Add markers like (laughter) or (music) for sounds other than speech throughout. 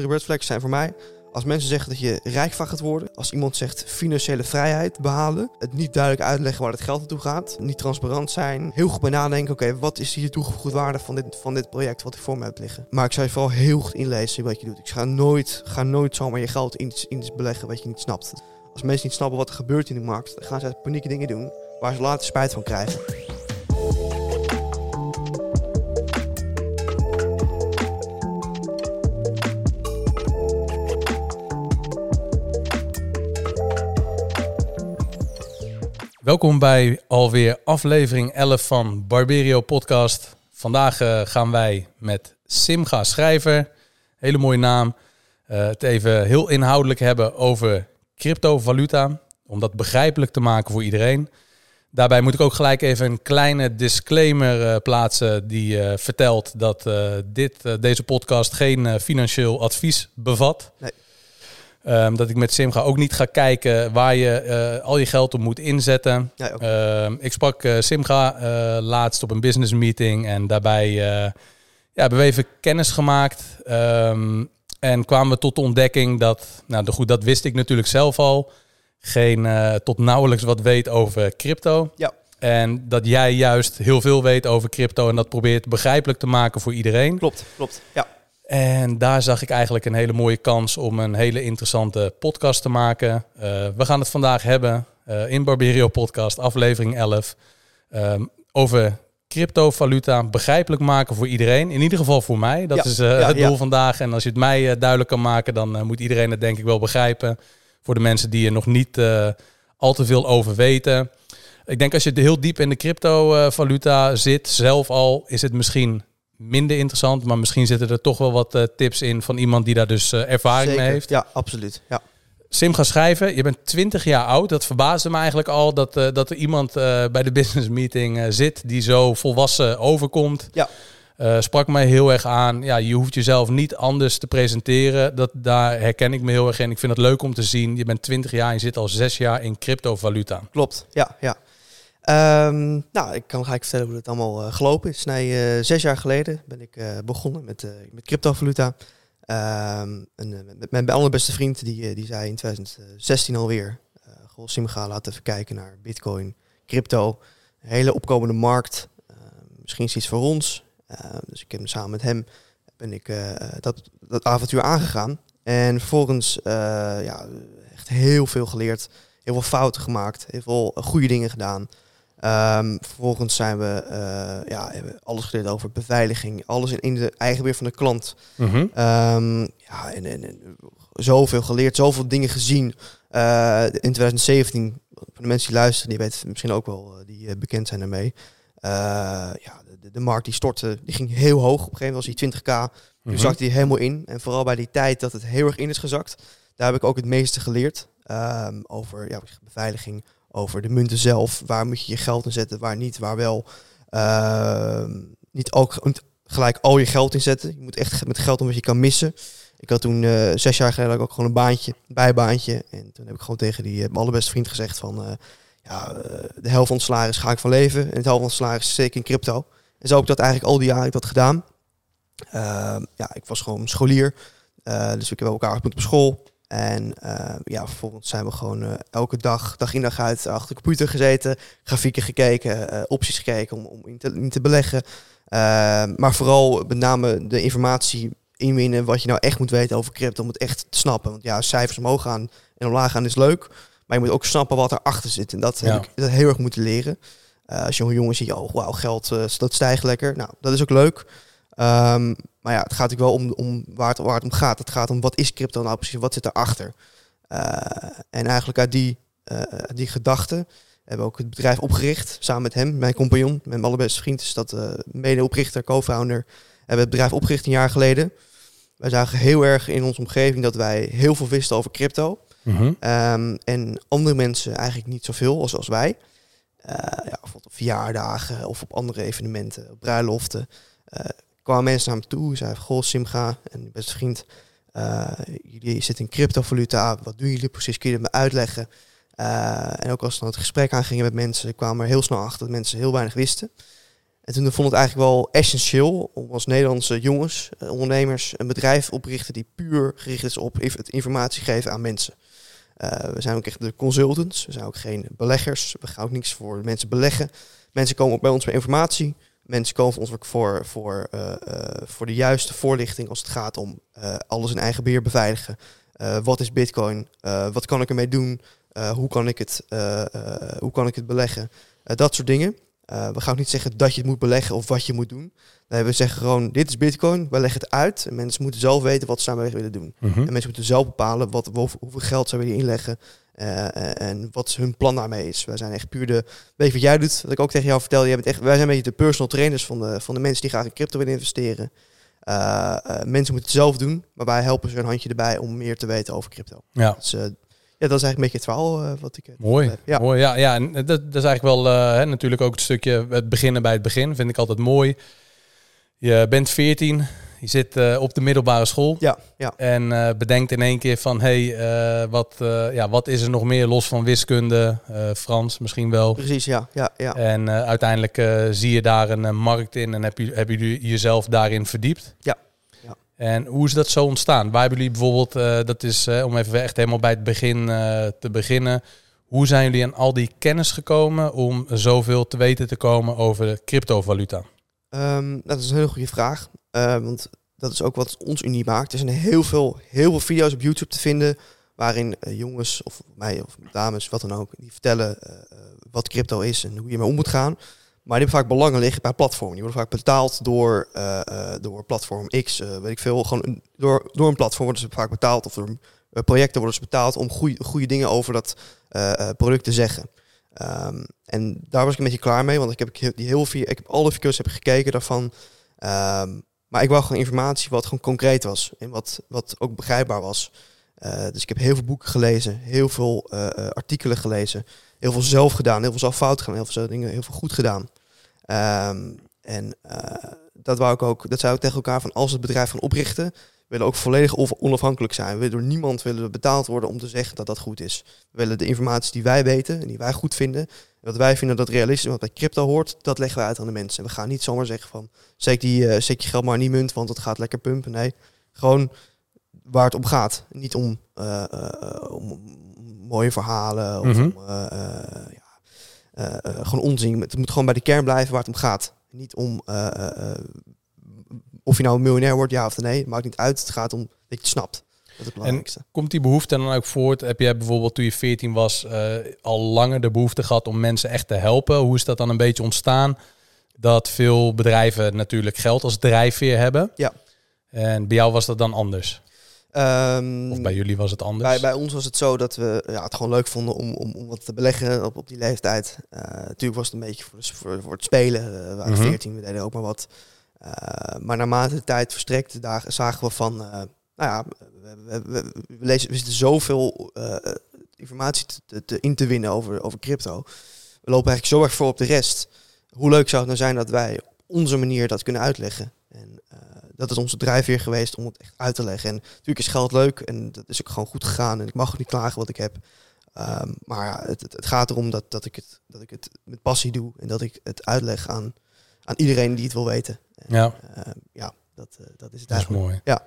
De red zijn voor mij als mensen zeggen dat je rijk van gaat worden, als iemand zegt financiële vrijheid behalen, het niet duidelijk uitleggen waar het geld naartoe gaat, niet transparant zijn, heel goed bij nadenken, oké, wat is hier toegevoegde waarde van dit, van dit project wat ik voor me heb liggen. Maar ik zou je vooral heel goed inlezen wat je doet. Ik ga nooit, ga nooit zomaar je geld in in beleggen wat je niet snapt. Als mensen niet snappen wat er gebeurt in de markt, dan gaan ze panieke dingen doen waar ze later spijt van krijgen. Welkom bij alweer aflevering 11 van Barberio Podcast. Vandaag uh, gaan wij met Simga Schrijver, hele mooie naam, uh, het even heel inhoudelijk hebben over cryptovaluta. Om dat begrijpelijk te maken voor iedereen. Daarbij moet ik ook gelijk even een kleine disclaimer uh, plaatsen die vertelt dat dit, deze podcast geen financieel advies bevat. Nee. Um, dat ik met Sim ga ook niet ga kijken waar je uh, al je geld op moet inzetten. Ja, okay. um, ik sprak uh, Simga uh, laatst op een business meeting en daarbij ja, hebben we even kennis gemaakt. Um, en kwamen we tot de ontdekking dat, nou goed, dat wist ik natuurlijk zelf al, geen tot nauwelijks wat weet over crypto. Ja. En dat jij juist heel veel weet over crypto en dat probeert begrijpelijk te maken voor iedereen. Klopt, klopt. Ja. En daar zag ik eigenlijk een hele mooie kans om een hele interessante podcast te maken. Uh, we gaan het vandaag hebben uh, in Barberio Podcast, aflevering 11, um, ehm, over cryptovaluta begrijpelijk maken voor iedereen. In ieder geval voor mij. Dat is uh, het doel ja. vandaag. En als je het mij duidelijk kan maken, dan moet iedereen het denk ik wel begrijpen. Voor de mensen die er nog niet al te veel over weten. Ik denk als je heel diep in de cryptovaluta zit, zelf al, is het misschien minder interessant. Maar misschien zitten er toch wel wat uh, tips in van iemand die daar dus uh, ervaring Zeker. mee heeft. Ja, absoluut. Ja. Sim gaat schrijven. Je bent 20 jaar oud. Dat verbaasde me eigenlijk al dat, uh, dat er iemand bij de business meeting zit die zo volwassen overkomt. Ja. sprak mij heel erg aan. Ja, je hoeft jezelf niet anders te presenteren. Dat, daar herken ik me heel erg in. Ik vind het leuk om te zien. Je bent 20 jaar en je zit al zes jaar in cryptovaluta. Klopt, ja. ja. Um, nou, ik kan gelijk vertellen hoe het allemaal uh, gelopen is. Nee, uh, zes jaar geleden ben ik uh, begonnen met, met cryptovaluta. Um, en, met mijn allerbeste vriend, die, die zei in 2016 alweer... Goh, Simga, laten even kijken naar bitcoin, crypto. Hele opkomende markt. Ehm, misschien is iets voor ons. dus ik heb samen met hem ben ik, dat, dat avontuur aangegaan. En vervolgens ja, echt heel veel geleerd. Heel veel fouten gemaakt. Heel veel goede dingen gedaan. Um, vervolgens zijn we, uh, ja, hebben alles geleerd over beveiliging, alles in, in de eigen weer van de klant. Mm -hmm. um, ja, en, en, en, zoveel geleerd, zoveel dingen gezien. Uh, in 2017, voor de mensen die luisteren, die weten misschien ook wel, uh, die bekend zijn ermee. ja, de, de, markt die stortte, die ging heel hoog. Op een gegeven moment was die 20k. Toen mm -hmm. zakte die helemaal in. En vooral bij die tijd dat het heel erg in is gezakt, daar heb ik ook het meeste geleerd. Um, over ja, beveiliging, over de munten zelf. Waar moet je je geld in zetten, waar niet, waar wel. Uh, niet ook gelijk al je geld in zetten. Je moet echt met geld om wat je kan missen. Ik had toen uh, zes jaar geleden ook gewoon een baantje, een bijbaantje. En toen heb ik gewoon tegen die uh, mijn allerbeste vriend gezegd van... Uh, ja, de helft van het salaris ga ik van leven. En het helft van het salaris is zeker in crypto. En zo heb ik dat eigenlijk al die jaren dat gedaan. Ehm, ja, ik was gewoon scholier. dus ik heb elkaar op school. En uh, ja, vervolgens zijn we gewoon uh, elke dag, dag in dag uit, achter de computer gezeten, grafieken gekeken, uh, opties gekeken om, om in, te, in te beleggen. maar vooral met name de informatie inwinnen wat je nou echt moet weten over crypto, om het echt te snappen. Want ja, cijfers omhoog gaan en omlaag gaan is leuk, maar je moet ook snappen wat erachter zit. En dat heb ik dat heel erg moeten leren. als je een jongen ziet, oh wauw, geld dat stijgt lekker. Nou, dat is ook leuk. Um, maar ja, het gaat natuurlijk wel om, om waar, het, waar het om gaat. Het gaat om wat is crypto nou precies, wat zit erachter. Uh, en eigenlijk uit die, uh, die gedachten hebben we ook het bedrijf opgericht. Samen met hem, mijn compagnon, mijn allerbeste vriend is dat uh, medeoprichter, co-founder. Hebben we het bedrijf opgericht een jaar geleden. Wij zagen heel erg in onze omgeving dat wij heel veel wisten over crypto. Mm -hmm. um, en andere mensen eigenlijk niet zoveel als, als wij. ja, bijvoorbeeld op verjaardagen of op andere evenementen, op bruiloften kwamen mensen naar me toe. Zeiden, goh, Simga en beste vriend, uh, jullie zitten in cryptovaluta. Wat doen jullie precies? Kun je het me uitleggen? Uh, en ook als we dan het gesprek aangingen met mensen, kwamen er heel snel achter dat mensen heel weinig wisten. En toen vond het eigenlijk wel essentieel om als Nederlandse jongens, eh, ondernemers, een bedrijf oprichten die puur gericht is op het informatie geven aan mensen. Eh, we zijn ook echt de consultants, we zijn ook geen beleggers, we gaan ook niks voor mensen beleggen. Mensen komen ook bij ons voor informatie, mensen komen ons ook voor, voor, eh, eh, voor de juiste voorlichting als het gaat om eh, alles in eigen beheer beveiligen. Wat is bitcoin? Wat kan ik ermee doen? Hoe, kan ik het, hoe kan ik het beleggen? Dat soort dingen. We gaan ook niet zeggen dat je het moet beleggen of wat je moet doen. Nee, we zeggen gewoon, dit is bitcoin, we leggen het uit. En mensen moeten zelf weten wat ze daarmee willen doen. Mhm. En mensen moeten zelf bepalen wat, hoe- hoeveel geld ze willen inleggen. eh, en wat hun plan daarmee is. Wij zijn echt puur de, weet je wat jij doet, wat ik ook tegen jou vertelde. Jij bent echt, wij zijn een beetje de personal trainers van de, van de mensen die graag in crypto willen investeren. Eh, eh, mensen moeten het zelf doen, maar wij helpen ze een handje erbij om meer te weten over crypto. Ja. Dus, eh, ja, dat is eigenlijk een beetje het verhaal eh, wat ik... eh, Mooi. heb. Ja. Mooi. Ja, ja, en dat, dat is eigenlijk wel eh, hè, natuurlijk ook het stukje het beginnen bij het begin. Vind ik altijd mooi. Je bent 14, je zit eh, op de middelbare school. Ja, ja. En eh, bedenkt in één keer van, hé, hey, eh, wat, ja, wat is er nog meer los van wiskunde, Frans misschien wel. Precies, ja. ja, ja. En uiteindelijk zie je daar een markt in en heb je, hebben jullie jezelf daarin verdiept. Ja. Ja. En hoe is dat zo ontstaan? Waar hebben jullie bijvoorbeeld, dat is om even echt helemaal bij het begin te beginnen. Hoe zijn jullie aan al die kennis gekomen om zoveel te weten te komen over cryptovaluta? Ehm, dat is een hele goede vraag. Eh, want dat is ook wat ons uniek maakt. Er zijn heel veel, heel veel video's op YouTube te vinden. waarin eh, jongens of mij of dames, wat dan ook, die vertellen eh, eh, wat crypto is en hoe je mee om moet gaan. Maar die hebben vaak belangen liggen bij platformen. Die worden vaak betaald door, door platform X, weet ik veel. Gewoon door, door een platform worden ze vaak betaald. Of door projecten worden ze betaald om goede goede dingen over dat product te zeggen. Ehm, en daar was ik een beetje klaar mee, want ik heb die heel veel, ik heb alle video's heb gekeken daarvan. Ehm, maar ik wou gewoon informatie wat gewoon concreet was en wat, wat ook begrijpbaar was. Eh, dus ik heb heel veel boeken gelezen, heel veel eh, eh, artikelen gelezen, heel veel zelf gedaan, heel veel zelf fout gedaan, heel veel dingen, heel veel goed gedaan. Ehm, en dat wou ik ook, dat zei ik tegen elkaar van als het bedrijf gaan oprichten, willen ook volledig on- onafhankelijk zijn. We willen door niemand willen we betaald worden om te zeggen dat dat goed is. We willen de informatie die wij weten en die wij goed vinden, en wat wij vinden dat realistisch is, wat bij crypto hoort, dat leggen we uit aan de mensen. En we gaan niet zomaar zeggen van, steek, die, steek je geld maar in die munt, want het gaat lekker pumpen. Nee, gewoon waar het om gaat. Niet om, eh, eh, om mooie verhalen of om, eh, ja, gewoon onzin. Het moet gewoon bij de kern blijven waar het om gaat. Niet om of je nou een miljonair wordt, ja of nee. Het maakt niet uit. Het gaat om dat je het snapt. Dat is het belangrijkste. Komt die behoefte dan ook voort? Heb jij bijvoorbeeld toen je 14 was eh, al langer de behoefte gehad om mensen echt te helpen? Hoe is dat dan een beetje ontstaan? Dat veel bedrijven natuurlijk geld als drijfveer hebben. Ja. En bij jou was dat dan anders? Ehm, Of bij jullie was het anders? Bij, bij ons was het zo dat we ja, het gewoon leuk vonden om, om, om wat te beleggen op, op die leeftijd. Eh, natuurlijk was het een beetje voor, voor, voor het spelen. Eh, we waren Mhm. 14, we deden ook maar wat. Eh, maar naarmate de tijd verstrekte, daar zagen we van, eh, nou ja, we, we, we, lezen, we zitten zoveel eh, informatie te, te, in te winnen over, over crypto. We lopen eigenlijk zo erg voor op de rest. Hoe leuk zou het nou zijn dat wij op onze manier dat kunnen uitleggen? En dat is onze drijfveer geweest om het echt uit te leggen. En natuurlijk is geld leuk en dat is ook gewoon goed gegaan. En ik mag niet klagen wat ik heb. Ehm, maar het, het gaat erom dat, dat, ik het, dat ik het met passie doe. En dat ik het uitleg aan, aan iedereen die het wil weten. Ja. ehm, ja, dat, eh, dat is het Dat is mooi. Ja.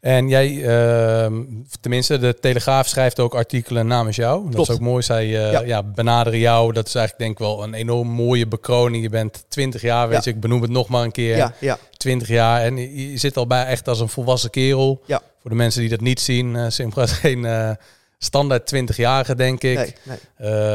En jij, ehm, tenminste, de Telegraaf schrijft ook artikelen namens jou. Dat Klopt. is ook mooi. Zij eh, Ja. ja. benaderen jou. Dat is eigenlijk denk ik wel een enorm mooie bekroning. Je bent 20 jaar, weet Ja. je. Ik benoem het nog maar een keer. Ja, ja, 20 jaar. En je, zit al bij echt als een volwassen kerel. Voor de mensen die dat niet zien. eh Simra is geen eh, standaard 20-jarige, denk ik. nee, nee,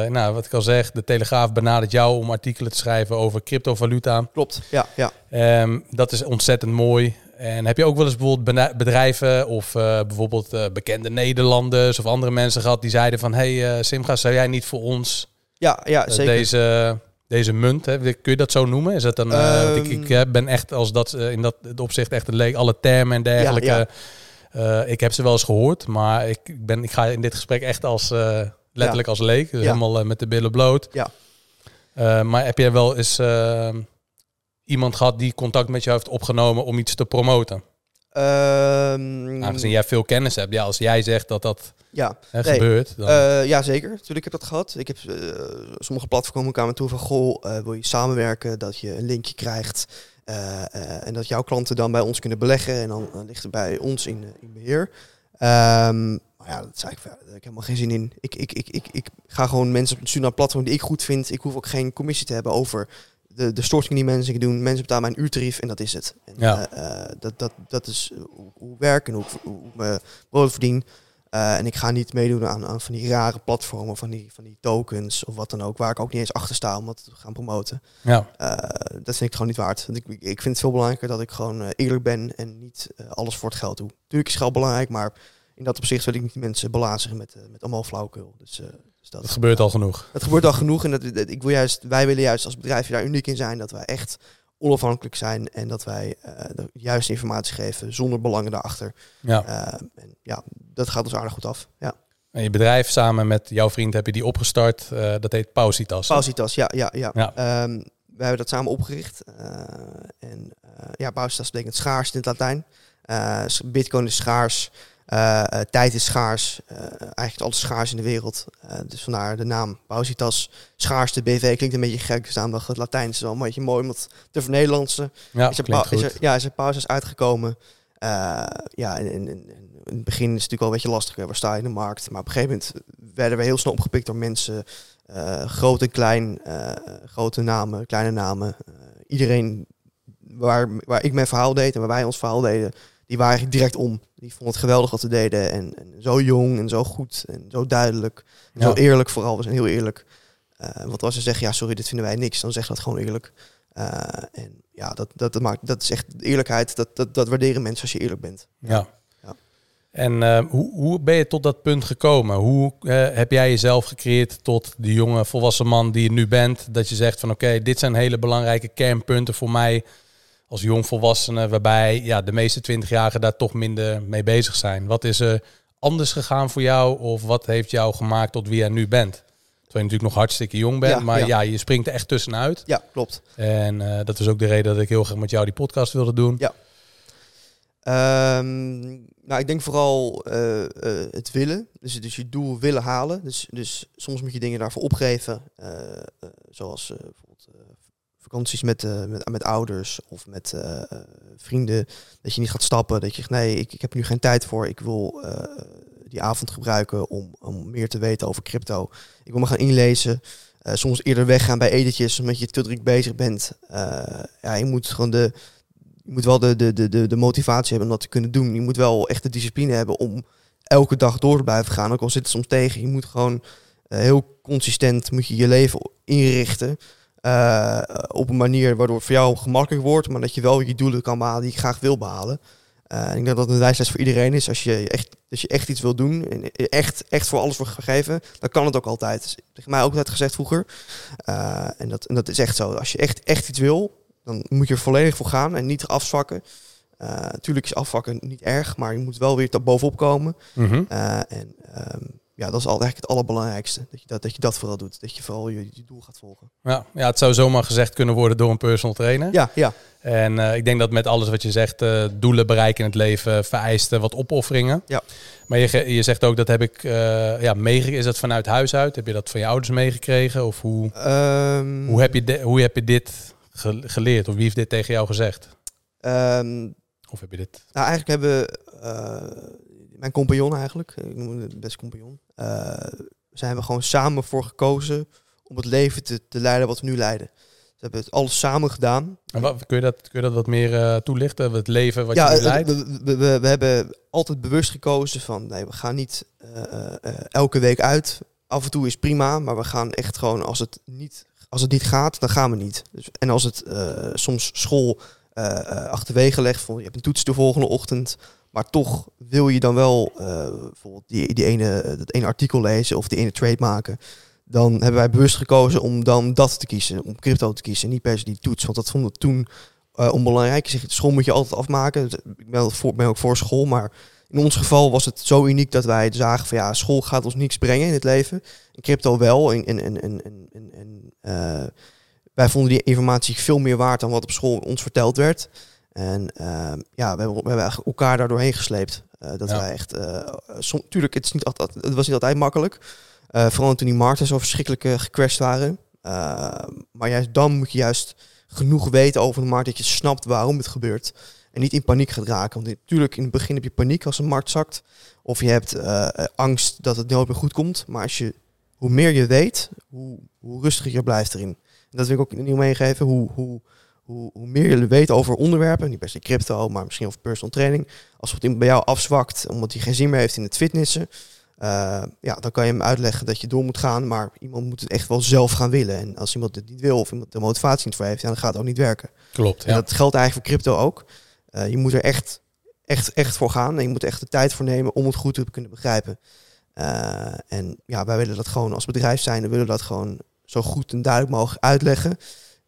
Eh, nou, wat ik al zeg, de Telegraaf benadert jou om artikelen te schrijven over cryptovaluta. klopt. Ja, ja. Ehm, dat is ontzettend mooi. En heb je ook wel eens bijvoorbeeld bedrijven of eh, bijvoorbeeld eh, bekende Nederlanders of andere mensen gehad die zeiden van hey Simga, zou jij niet voor ons Ja, ja zeker. deze, deze munt, hè? kun je dat zo noemen? Is dat dan, ik, Ehm. ik ben echt als dat in dat opzicht echt een leek, alle termen en dergelijke. Ja, eh, ik heb ze wel eens gehoord, maar ik, ben, ik ga in dit gesprek echt als eh, letterlijk als leek, dus Ja. helemaal eh, met de billen bloot. Ja. Maar heb jij wel eens eh, iemand gehad die contact met jou heeft opgenomen om iets te promoten? Ehm, Aangezien jij veel kennis hebt. Ja, als jij zegt dat dat ja, hè, Nee. gebeurt. Dan, Eh, ja, zeker. Natuurlijk heb ik dat gehad. Ik heb sommige platformen kwamen toe van goh, eh, wil je samenwerken, dat je een linkje krijgt en dat jouw klanten dan bij ons kunnen beleggen en dan eh, ligt het bij ons in, eh, in beheer. Ehm, maar ja, dat zei ik, ja, daar heb ik helemaal geen zin in. Ik, ik, ik, ik, ik ga gewoon mensen sturen naar een platform die ik goed vind. Ik hoef ook geen commissie te hebben over de, de stortingen die mensen doen. Mensen betalen mijn uurtarief en dat is het. En, Ja. eh, eh, dat, dat, dat is hoe, ik werk en hoe ik, hoe ik mijn brood verdien. Eh, en ik ga niet meedoen aan, aan van die rare platformen, van die, van die tokens of wat dan ook, waar ik ook niet eens achter sta om dat te gaan promoten. ja. Eh, dat vind ik gewoon niet waard. Want ik, ik vind het veel belangrijker dat ik gewoon eh, eerlijk ben en niet alles voor het geld doe. Natuurlijk is geld belangrijk, maar in dat opzicht wil ik niet mensen belazigen met, met allemaal flauwekul. Dus, dus dat, Dat gebeurt al genoeg. het gebeurt al genoeg en dat, dat- ik wil juist, wij willen juist als bedrijf daar uniek in zijn, dat wij echt onafhankelijk zijn en dat wij eh, de juiste informatie geven zonder belangen daarachter. Ja. Eh, en ja, dat gaat ons aardig goed af. Ja. En je bedrijf samen met jouw vriend heb je die opgestart. eh, dat heet Pausitas. Pausitas, ja, ja, ja. Ja. Ehm, we hebben dat samen opgericht. en ja, Pausitas betekent schaars in het Latijn. Bitcoin is schaars. Eh, eh, tijd is schaars. eh, eigenlijk alles schaars in de wereld. Dus vandaar de naam Pausitas. Schaarste BV klinkt een beetje gek. Dus het Latijn is wel een beetje mooi om het te vernederlandsen. Ja, is er, is goed. er, ja, is er Pausitas uitgekomen. Ja, en- en in het begin is het natuurlijk wel een beetje lastig. Waar sta je in de markt? Maar op een gegeven moment werden we heel snel opgepikt door mensen. groot en klein. grote namen, kleine namen. Iedereen waar, waar ik mijn verhaal deed en waar wij ons verhaal deden, die waren eigenlijk direct om. Die vonden het geweldig wat we deden. En, en zo jong en zo goed en zo duidelijk. En Ja. Zo eerlijk vooral. We zijn heel eerlijk. Eh, want als ze zeggen, ja sorry, dit vinden wij niks, dan we dat gewoon eerlijk. Eh, en ja, dat, dat, dat, maakt, dat is echt eerlijkheid. Dat, dat, dat waarderen mensen als je eerlijk bent. Ja. Ja. En eh, hoe, hoe ben je tot dat punt gekomen? Hoe heb jij jezelf gecreëerd tot de jonge volwassen man die je nu bent? Dat je zegt van oké, dit zijn hele belangrijke kernpunten voor mij als jong volwassene, waarbij ja, de meeste twintigjarigen daar toch minder mee bezig zijn. Wat is er anders gegaan voor jou of wat heeft jou gemaakt tot wie jij nu bent? Terwijl je natuurlijk nog hartstikke jong bent, Ja, maar ja. ja. je springt er echt tussenuit. Ja, klopt. En eh, dat is ook de reden dat ik heel graag met jou die podcast wilde doen. Ja. Ehm, nou, ik denk vooral eh, eh, het willen. Dus, dus je doel willen halen. Dus, dus soms moet je dingen daarvoor opgeven. zoals vakanties met, eh, met, met ouders of met eh, eh, vrienden. Dat je niet gaat stappen. Dat je zegt, nee, ik, ik heb nu geen tijd voor. Ik wil die avond gebruiken om, om meer te weten over crypto. Ik wil me gaan inlezen. Soms eerder weggaan bij editjes omdat je te druk bezig bent. Ja, je moet gewoon de, je moet wel de, de, de, de, motivatie hebben om dat te kunnen doen. Je moet wel echt de discipline hebben om elke dag door te blijven gaan. Ook al zit het soms tegen. Je moet gewoon heel consistent moet je, je leven inrichten. Eh, op een manier waardoor het voor jou gemakkelijk wordt, maar dat je wel je doelen kan behalen die je graag wil behalen. Eh, ik denk dat dat een wijsles voor iedereen is. Als je echt, als je echt iets wil doen en echt, echt voor alles wordt gegeven, dan kan het ook altijd. Dat is mij ook altijd gezegd vroeger. Eh, en, dat, en dat is echt zo. Als je echt, echt iets wil, dan moet je er volledig voor gaan en niet afzwakken. Natuurlijk is afvakken niet erg, maar je moet wel weer bovenop komen. Mhm. En ehm, ja, dat is al eigenlijk het allerbelangrijkste. Dat je dat, dat je dat vooral doet. Dat je vooral je, je doel gaat volgen. Ja, ja, het zou zomaar gezegd kunnen worden door een personal trainer. Ja, ja. En eh, ik denk dat met alles wat je zegt, eh, doelen bereiken in het leven vereist eh, wat opofferingen. Ja. Maar je, je zegt ook dat heb ik eh ja, meegekregen. Is dat vanuit huis uit? Heb je dat van je ouders meegekregen? Of hoe, Ehm, hoe, heb je de- hoe heb je dit ge- geleerd? Of wie heeft dit tegen jou gezegd? ehm, Of heb je dit? Nou, eigenlijk hebben mijn compagnon eigenlijk, ik noem het best compagnon, zijn we gewoon samen voor gekozen om het leven te, te leiden wat we nu leiden. We hebben het alles samen gedaan. En wat, kun, je dat, kun je dat wat meer eh, toelichten? Het leven wat ja, je het- leidt? we, we, we, we hebben altijd bewust gekozen van, nee, we gaan niet eh, eh, eh, elke week uit. Af en toe is prima, maar we gaan echt gewoon, als het niet, als het niet gaat, dan gaan we niet. Dus, en als het eh, soms school eh, eh, achterwege legt, van je hebt een toets de volgende ochtend, maar toch wil je dan wel eh, bijvoorbeeld die, die ene, dat ene artikel lezen of die ene trade maken. Dan hebben wij bewust gekozen om dan dat te kiezen, om crypto te kiezen, niet per se die toets. Want dat vonden we toen eh, onbelangrijk. School moet je altijd afmaken. Ik ben, voor, ook voor school, maar in ons geval was het zo uniek dat wij zagen van ja, school gaat ons niks brengen in het leven. En crypto wel. En, en, en, en, en, en, en, eh, wij vonden die informatie veel meer waard dan wat op school ons verteld werd. En ehm, ja, we hebben, we hebben eigenlijk elkaar daar doorheen gesleept. Eh, dat Ja. wij echt, eh som, tuurlijk, het, is niet altijd, het was niet altijd makkelijk. Eh, vooral toen die markten zo verschrikkelijk gecrashed waren. Eh, maar juist dan moet je juist genoeg weten over de markt dat je snapt waarom het gebeurt. En niet in paniek gaat raken. Want natuurlijk, in het begin heb je paniek als een markt zakt. Of je hebt angst dat het nooit meer goed komt. Maar als je, hoe meer je weet, hoe, hoe rustiger je blijft erin. En dat wil ik ook nieuw meegeven. Hoe, hoe, hoe, hoe meer je weet over onderwerpen, niet per se crypto, maar misschien over personal training. Als het iemand bij jou afzwakt omdat hij geen zin meer heeft in het fitnessen. eh, ja, dan kan je hem uitleggen dat je door moet gaan. Maar iemand moet het echt wel zelf gaan willen. En als iemand het niet wil of iemand de motivatie niet voor heeft, ja, dan gaat het ook niet werken. Klopt, En dat geldt eigenlijk voor crypto ook. Eh, je moet er echt, echt, echt voor gaan. En je moet er echt de tijd voor nemen om het goed te kunnen begrijpen. Eh, en ja, wij willen dat gewoon als bedrijf zijn. We willen dat gewoon zo goed en duidelijk mogelijk uitleggen.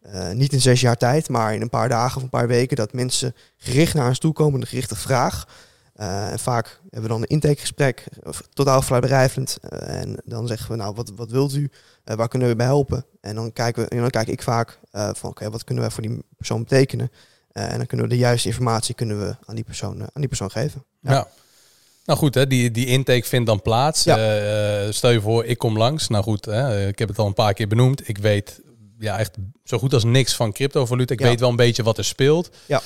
Eh, niet in zes jaar tijd, maar in een paar dagen of een paar weken. Dat mensen gericht naar ons toe komen, een gerichte vraag. Eh, en vaak hebben we dan een intakegesprek, of totaal vrijbedrijvend. Eh, en dan zeggen we, nou, wat, wat wilt u? Waar kunnen we bij helpen? En dan, kijken we, en dan kijk ik vaak van, oké, wat kunnen wij voor die persoon betekenen? En dan kunnen we de juiste informatie kunnen we aan die persoon, aan die persoon geven. Ja. Nou goed, hè, die, die intake vindt dan plaats. Ja. Stel je voor, ik kom langs. Nou goed, hè, ik heb het al een paar keer benoemd. Ik weet ja, echt zo goed als niks van cryptovaluta. Ik Ja. weet wel een beetje wat er speelt. Ja.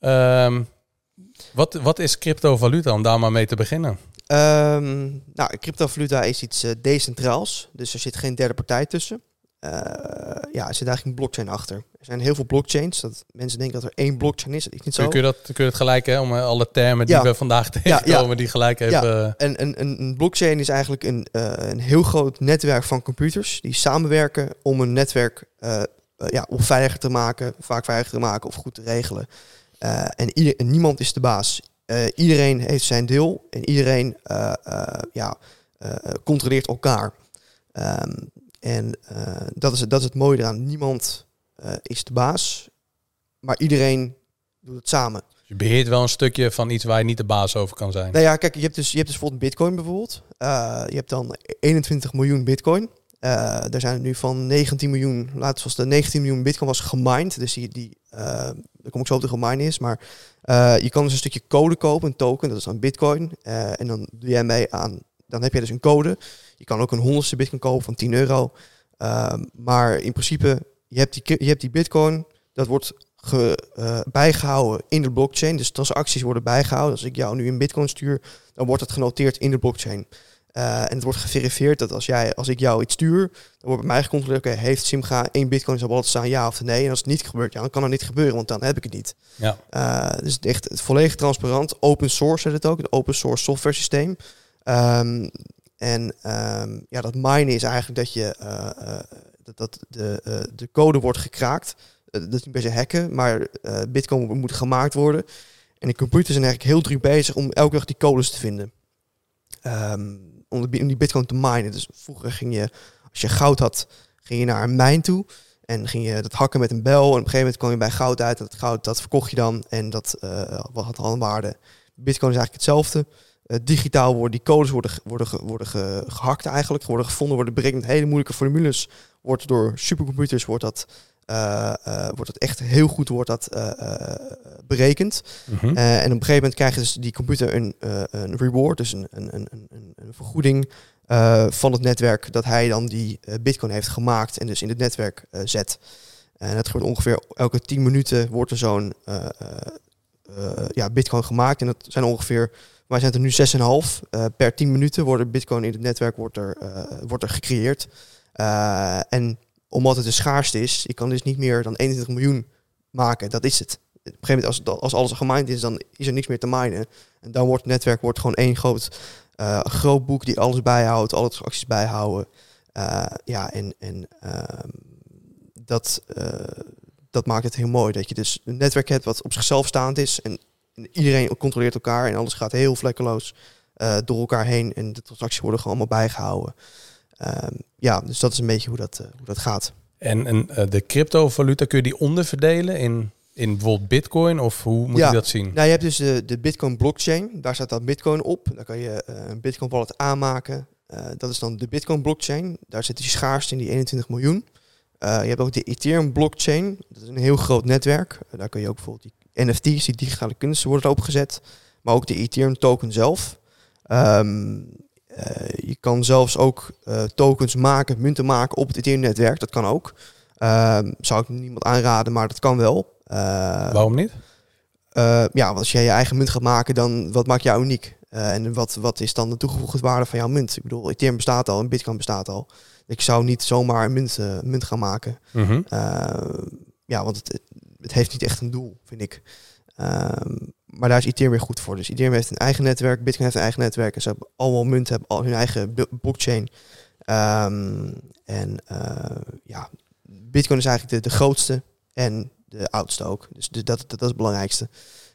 Ehm, wat, wat is cryptovaluta, om daar maar mee te beginnen? Ehm, nou, cryptovaluta is iets eh, decentraals, dus er zit geen derde partij tussen. Eh, ja, er zit eigenlijk een blockchain achter. Er zijn heel veel blockchains. Dat mensen denken dat er één blockchain is. Dat is niet zo. kun je dat, kun je het gelijk, hè, om eh, alle termen die Ja. we vandaag (laughs) ja. tegenkomen, die gelijk even... En een, een, een blockchain is eigenlijk een, eh, een heel groot netwerk van computers die samenwerken om een netwerk eh, eh, ja, of veiliger te maken, vaak veiliger te maken of goed te regelen. Eh, en, ieder, en niemand is de baas. Eh, iedereen heeft zijn deel en iedereen eh, eh, ja, eh, controleert elkaar. Ehm, en eh, dat, is, dat is het mooie eraan. Niemand eh, is de baas, maar iedereen doet het samen. Je beheert wel een stukje van iets waar je niet de baas over kan zijn. Nou ja, kijk, je hebt dus, je hebt dus bijvoorbeeld Bitcoin bijvoorbeeld. Eh, je hebt dan 21 miljoen Bitcoin. Er zijn er nu van 19 miljoen, we zoals de 19 miljoen Bitcoin was gemined. Dus die, die daar kom ik zo op de gemine is. Maar je kan dus een stukje code kopen, een token, dat is dan Bitcoin. En dan doe jij mee aan, dan heb je dus een code. Je kan ook een honderdste Bitcoin kopen van 10 euro. Ehm, maar in principe, je hebt, die, je hebt die Bitcoin, dat wordt ge, eh, bijgehouden in de blockchain. Dus transacties worden bijgehouden. Als ik jou nu een Bitcoin stuur, dan wordt het genoteerd in de blockchain. Eh, en het wordt geverifieerd dat als, jij, als ik jou iets stuur, dan wordt bij mij gecontroleerd, oké, heeft Simga één bitcoin in zijn wallet staan, ja of nee? En als het niet gebeurt, ja, dan kan het niet gebeuren, want dan heb ik het niet. Ja. Eh, dus het echt volledig transparant, open source heet het ook, een open source software systeem. Ehm, en ehm, ja, dat minen is eigenlijk dat je eh, eh, dat, dat de, eh, de code wordt gekraakt. Dat is niet per se hacken, maar bitcoin moet gemaakt worden. En de computers zijn eigenlijk heel druk bezig om elke dag die codes te vinden. Ehm, om, die bitcoin te minen. Dus vroeger ging je, als je goud had, ging je naar een mijn toe. En ging je dat hakken met een bel. En op een gegeven moment kwam je bij goud uit. En dat goud, dat verkocht je dan. En dat had dan waarde. Bitcoin is eigenlijk hetzelfde. Eh, digitaal worden die codes worden, worden, worden ge- gehakt eigenlijk. Worden gevonden, worden berekend. Hele moeilijke formules. Wordt door supercomputers wordt dat, eh, eh, wordt dat echt heel goed wordt dat, berekend. Mhm. En op een gegeven moment krijgt dus die computer een, een reward, dus een, een, een, een, een vergoeding van het netwerk dat hij dan die bitcoin heeft gemaakt en dus in het netwerk zet. En dat gebeurt ongeveer elke 10 minuten wordt er zo'n ja, bitcoin gemaakt. En dat zijn ongeveer, wij zijn er nu 6,5. eh per 10 minuten worden bitcoin in het netwerk wordt er, eh, wordt er gecreëerd. Eh, en omdat het de schaarste is, je kan dus niet meer dan 21 miljoen maken. Dat is het. Op een gegeven moment, als, als alles gemined is, dan is er niks meer te minen. En dan wordt het netwerk wordt gewoon één groot, groot boek die alles bijhoudt, alle transacties bijhouden. Ja, en, en ehm, dat, dat maakt het heel mooi. Dat je dus een netwerk hebt wat op zichzelf staand is. En iedereen controleert elkaar en alles gaat heel vlekkeloos eh, door elkaar heen. En de transacties worden gewoon allemaal bijgehouden. Ehm, ja, dus dat is een beetje hoe dat, eh, hoe dat gaat. En, en eh, de cryptovaluta, kun je die onderverdelen in, in bijvoorbeeld bitcoin? Of hoe moet Ja. je dat zien? Nou, je hebt dus de, de Bitcoin blockchain. Daar staat dan Bitcoin op. Daar kan je een Bitcoin wallet aanmaken. Dat is dan de Bitcoin blockchain. Daar zit die schaarste in die 21 miljoen. Je hebt ook de Ethereum blockchain. Dat is een heel groot netwerk. Daar kun je ook bijvoorbeeld die NFT's, die digitale kunsten, worden erop gezet. Maar ook de Ethereum token zelf. Ehm, eh, je kan zelfs ook eh, tokens maken, munten maken op het Ethereum-netwerk. Dat kan ook. Ehm, zou ik niemand aanraden, maar dat kan wel. Eh, Waarom niet? ja, want als jij je eigen munt gaat maken, dan wat maakt jou uniek? En wat, wat is dan de toegevoegde waarde van jouw munt? Ik bedoel, Ethereum bestaat al en Bitcoin bestaat al. Ik zou niet zomaar een munt, munt gaan maken. Mhm. Eh, ja, want het, het heeft niet echt een doel, vind ik. Ehm, maar daar is Ethereum weer goed voor. Dus Ethereum heeft een eigen netwerk, Bitcoin heeft een eigen netwerk. En ze hebben allemaal munten, hebben al hun eigen blockchain. Ehm, en eh, ja, Bitcoin is eigenlijk de, de grootste en de oudste ook. Dus dat, dat, is het belangrijkste.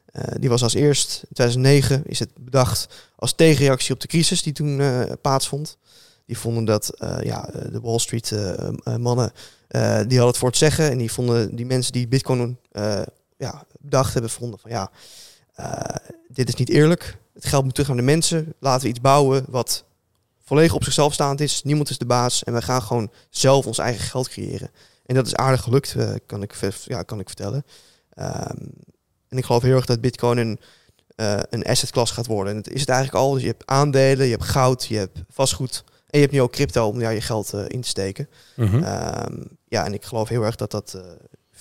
Eh, die was als eerst, in 2009 is het bedacht als tegenreactie op de crisis die toen eh, plaatsvond. Die vonden dat eh, ja, de Wall Street eh, eh, mannen, eh, die hadden het voor het zeggen. En die vonden die mensen die Bitcoin eh, ja, bedacht hebben, vonden van ja, eh, dit is niet eerlijk. Het geld moet terug naar de mensen. Laten we iets bouwen wat volledig op zichzelf staand is. Niemand is de baas. En we gaan gewoon zelf ons eigen geld creëren. En dat is aardig gelukt, eh, kan, ik, ja, kan ik vertellen. Ehm, en ik geloof heel erg dat Bitcoin een, eh een asset class gaat worden. En dat is het eigenlijk al. Dus je hebt aandelen, je hebt goud, je hebt vastgoed. En je hebt nu ook crypto om daar je geld eh, in te steken. Mhm. Ehm, ja, en ik geloof heel erg dat dat eh,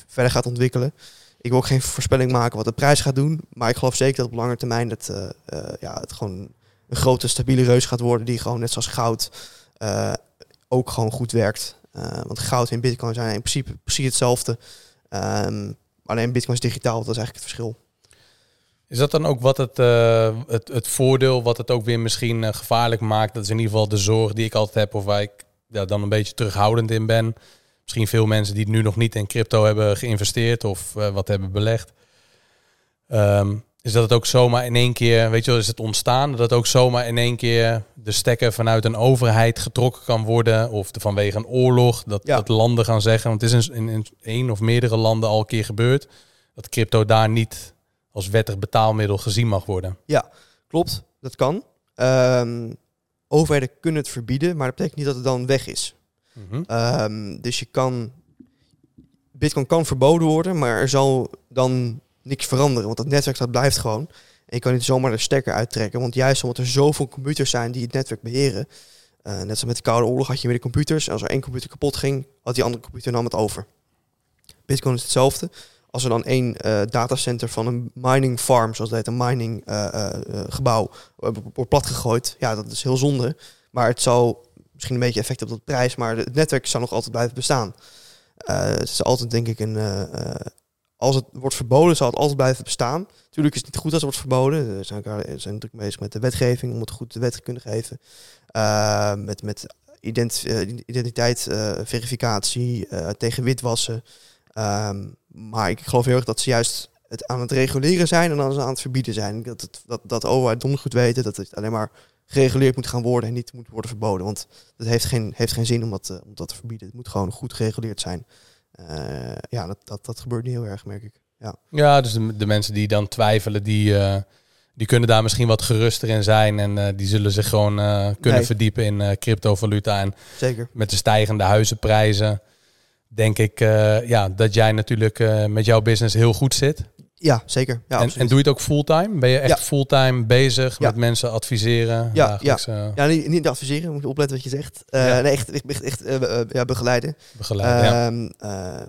verder gaat ontwikkelen. Ik wil ook geen voorspelling maken wat de prijs gaat doen. Maar ik geloof zeker dat op lange termijn dat, eh, ja, het gewoon een grote stabiele reus gaat worden. Die gewoon net zoals goud ook gewoon goed werkt. Want goud en bitcoin zijn in principe precies hetzelfde. Ehm, alleen bitcoin is digitaal, dat is eigenlijk het verschil. Is dat dan ook wat het, eh, het, het voordeel, wat het ook weer misschien eh, gevaarlijk maakt? Dat is in ieder geval de zorg die ik altijd heb, of waar ik ja, dan een beetje terughoudend in ben. Misschien veel mensen die nu nog niet in crypto hebben geïnvesteerd of eh, wat hebben belegd. Ehm, is dat het ook zomaar in één keer, weet je wel, is het ontstaan dat het ook zomaar in één keer de stekker vanuit een overheid getrokken kan worden of de, vanwege een oorlog, dat, Ja. dat landen gaan zeggen, want het is in één of meerdere landen al een keer gebeurd, dat crypto daar niet als wettig betaalmiddel gezien mag worden. Klopt, dat kan. Ehm, overheden kunnen het verbieden, maar dat betekent niet dat het dan weg is. Mhm. Ehm, dus je kan. Bitcoin kan verboden worden, maar er zal dan niks veranderen. Want dat netwerk dat blijft gewoon. En je kan niet zomaar de stekker uittrekken. Want juist omdat er zoveel computers zijn die het netwerk beheren. eh, net zoals met de Koude Oorlog had je weer de computers. En als er één computer kapot ging, had die andere computer nam het over. Bitcoin is hetzelfde. Als er dan één eh, datacenter van een mining farm, zoals dat heet, een mining eh, eh, gebouw, wordt platgegooid. Ja, dat is heel zonde. Maar het zal misschien een beetje effect op de prijs, maar het netwerk zal nog altijd blijven bestaan. Het is altijd denk ik een. als het wordt verboden, zal het altijd blijven bestaan. Natuurlijk is het niet goed als het wordt verboden. We zijn, we druk bezig met de wetgeving om het goed de wet te kunnen geven. Met met ident, identiteit, verificatie, eh, tegen witwassen. Ehm, maar ik geloof heel erg dat ze juist het aan het reguleren zijn en dan ze aan het verbieden zijn. Dat, het, dat, dat de overheid goed weten dat het alleen maar gereguleerd moet gaan worden en niet moet worden verboden. Want het heeft geen, heeft geen zin om dat, eh, om dat te verbieden. Het moet gewoon goed gereguleerd zijn. Eh, ja, dat, dat, dat gebeurt niet heel erg, merk ik. Ja, Ja, dus de, de mensen die dan twijfelen, die, eh, die kunnen daar misschien wat geruster in zijn. En die zullen zich gewoon kunnen Nee. verdiepen in cryptovaluta. En zeker. met de stijgende huizenprijzen denk ik eh, ja, dat jij natuurlijk eh, met jouw business heel goed zit. Ja, zeker. Ja, en, en doe je het ook fulltime? Ben je echt Ja. fulltime bezig Ja. met mensen adviseren? Ja, dagelijks, eh, ja, niet, niet adviseren, moet je opletten wat je zegt. Ja. Nee, echt, echt, echt, echt, ja, begeleiden. begeleiden? ja. Ehm,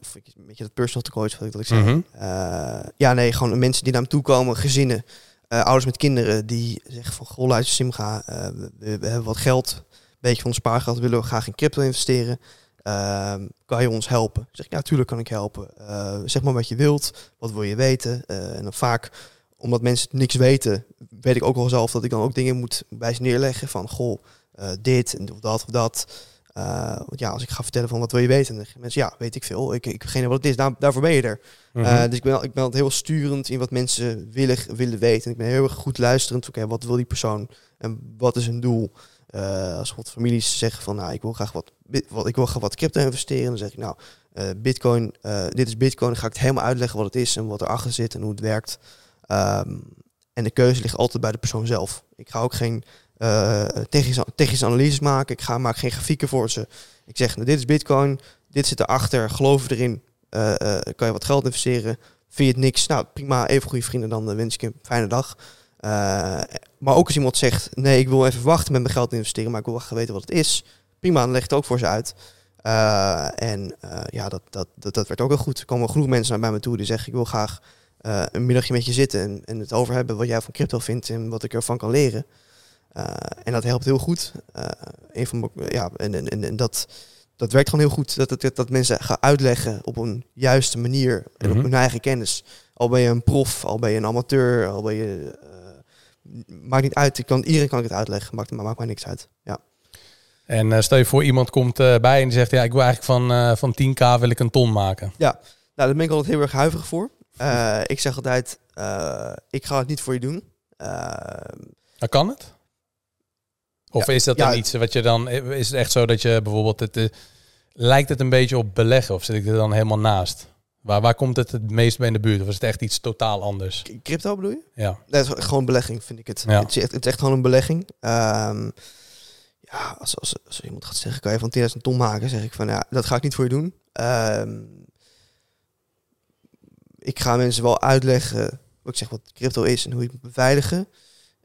of een beetje dat personal coach, wat ik, dat ik zeg. Mhm. Ja, nee, gewoon mensen die naar me toe komen, gezinnen, ouders met kinderen, die zeggen van, goh, luister Simga, we, we hebben wat geld, een beetje van ons spaargeld, willen we graag in crypto investeren. Ehm, kan je ons helpen? Ik zeg, ja, tuurlijk kan ik helpen. Eh, zeg maar wat je wilt, wat wil je weten? Eh, en dan vaak, omdat mensen niks weten, weet ik ook wel zelf dat ik dan ook dingen moet bij ze neerleggen van, goh, eh, dit en of dat of dat. Want ja, als ik ga vertellen van wat wil je weten, dan zeggen mensen, ja, weet ik veel. Ik, ik heb geen idee wat het is, Daar, daarvoor ben je er. Mhm. Dus ik ben, ik ben altijd heel sturend in wat mensen willen, willen weten. Ik ben heel erg goed luisterend. Oké, wat wil die persoon en wat is hun doel? Eh, als wat families zeggen van, nou, ik wil graag wat, wat, ik wil graag wat crypto investeren, dan zeg ik, nou, eh, Bitcoin, eh, dit is Bitcoin. Dan ga ik het helemaal uitleggen wat het is en wat erachter zit en hoe het werkt. Ehm, en de keuze ligt altijd bij de persoon zelf. Ik ga ook geen technische, technische analyses maken. Ik ga, maak geen grafieken voor ze. Ik zeg, nou, dit is Bitcoin, dit zit erachter, geloof erin. Kan je wat geld investeren? vind je het niks? Nou, prima, even goede vrienden, dan wens ik je een fijne dag. Eh, maar ook als iemand zegt, nee, ik wil even wachten met mijn geld te investeren, maar ik wil graag weten wat het is. Prima, dan leg het ook voor ze uit. Eh, en eh, ja, dat, dat, dat, dat werd ook wel goed. Er komen genoeg mensen naar bij me toe die zeggen, ik wil graag een middagje met je zitten en, en het over hebben wat jij van crypto vindt en wat ik ervan kan leren. En dat helpt heel goed. Een van ja, en, en, en, en dat, dat werkt gewoon heel goed. Dat, dat, dat mensen gaan uitleggen op een juiste manier en Mhm. op hun eigen kennis. Al ben je een prof, al ben je een amateur, al ben je... maakt niet uit. Ik kan, iedereen kan ik het uitleggen, maakt, maar maakt mij niks uit. Ja. En eh, stel je voor, iemand komt eh, bij en die zegt, ja, ik wil eigenlijk van, eh, van 10k wil ik een ton maken. Nou, daar ben ik altijd heel erg huiverig voor. Ik zeg altijd, ik ga het niet voor je doen. Dan kan het? Of Ja, is dat ja, dan iets wat je dan... Is het echt zo dat je bijvoorbeeld... Het, lijkt het een beetje op beleggen of zit ik er dan helemaal naast? Waar, waar komt het het meest bij in de buurt? Of is het echt iets totaal anders? crypto bedoel je? Ja. Nee, het is gewoon belegging, vind ik het. Ja. Het, is echt, het is echt gewoon een belegging. Ehm, ja, als, als, als iemand gaat zeggen, kan je van 10.000 ton maken? zeg ik van, ja, dat ga ik niet voor je doen. Ehm, ik ga mensen wel uitleggen, wat ik zeg, wat crypto is en hoe je het moet beveiligen.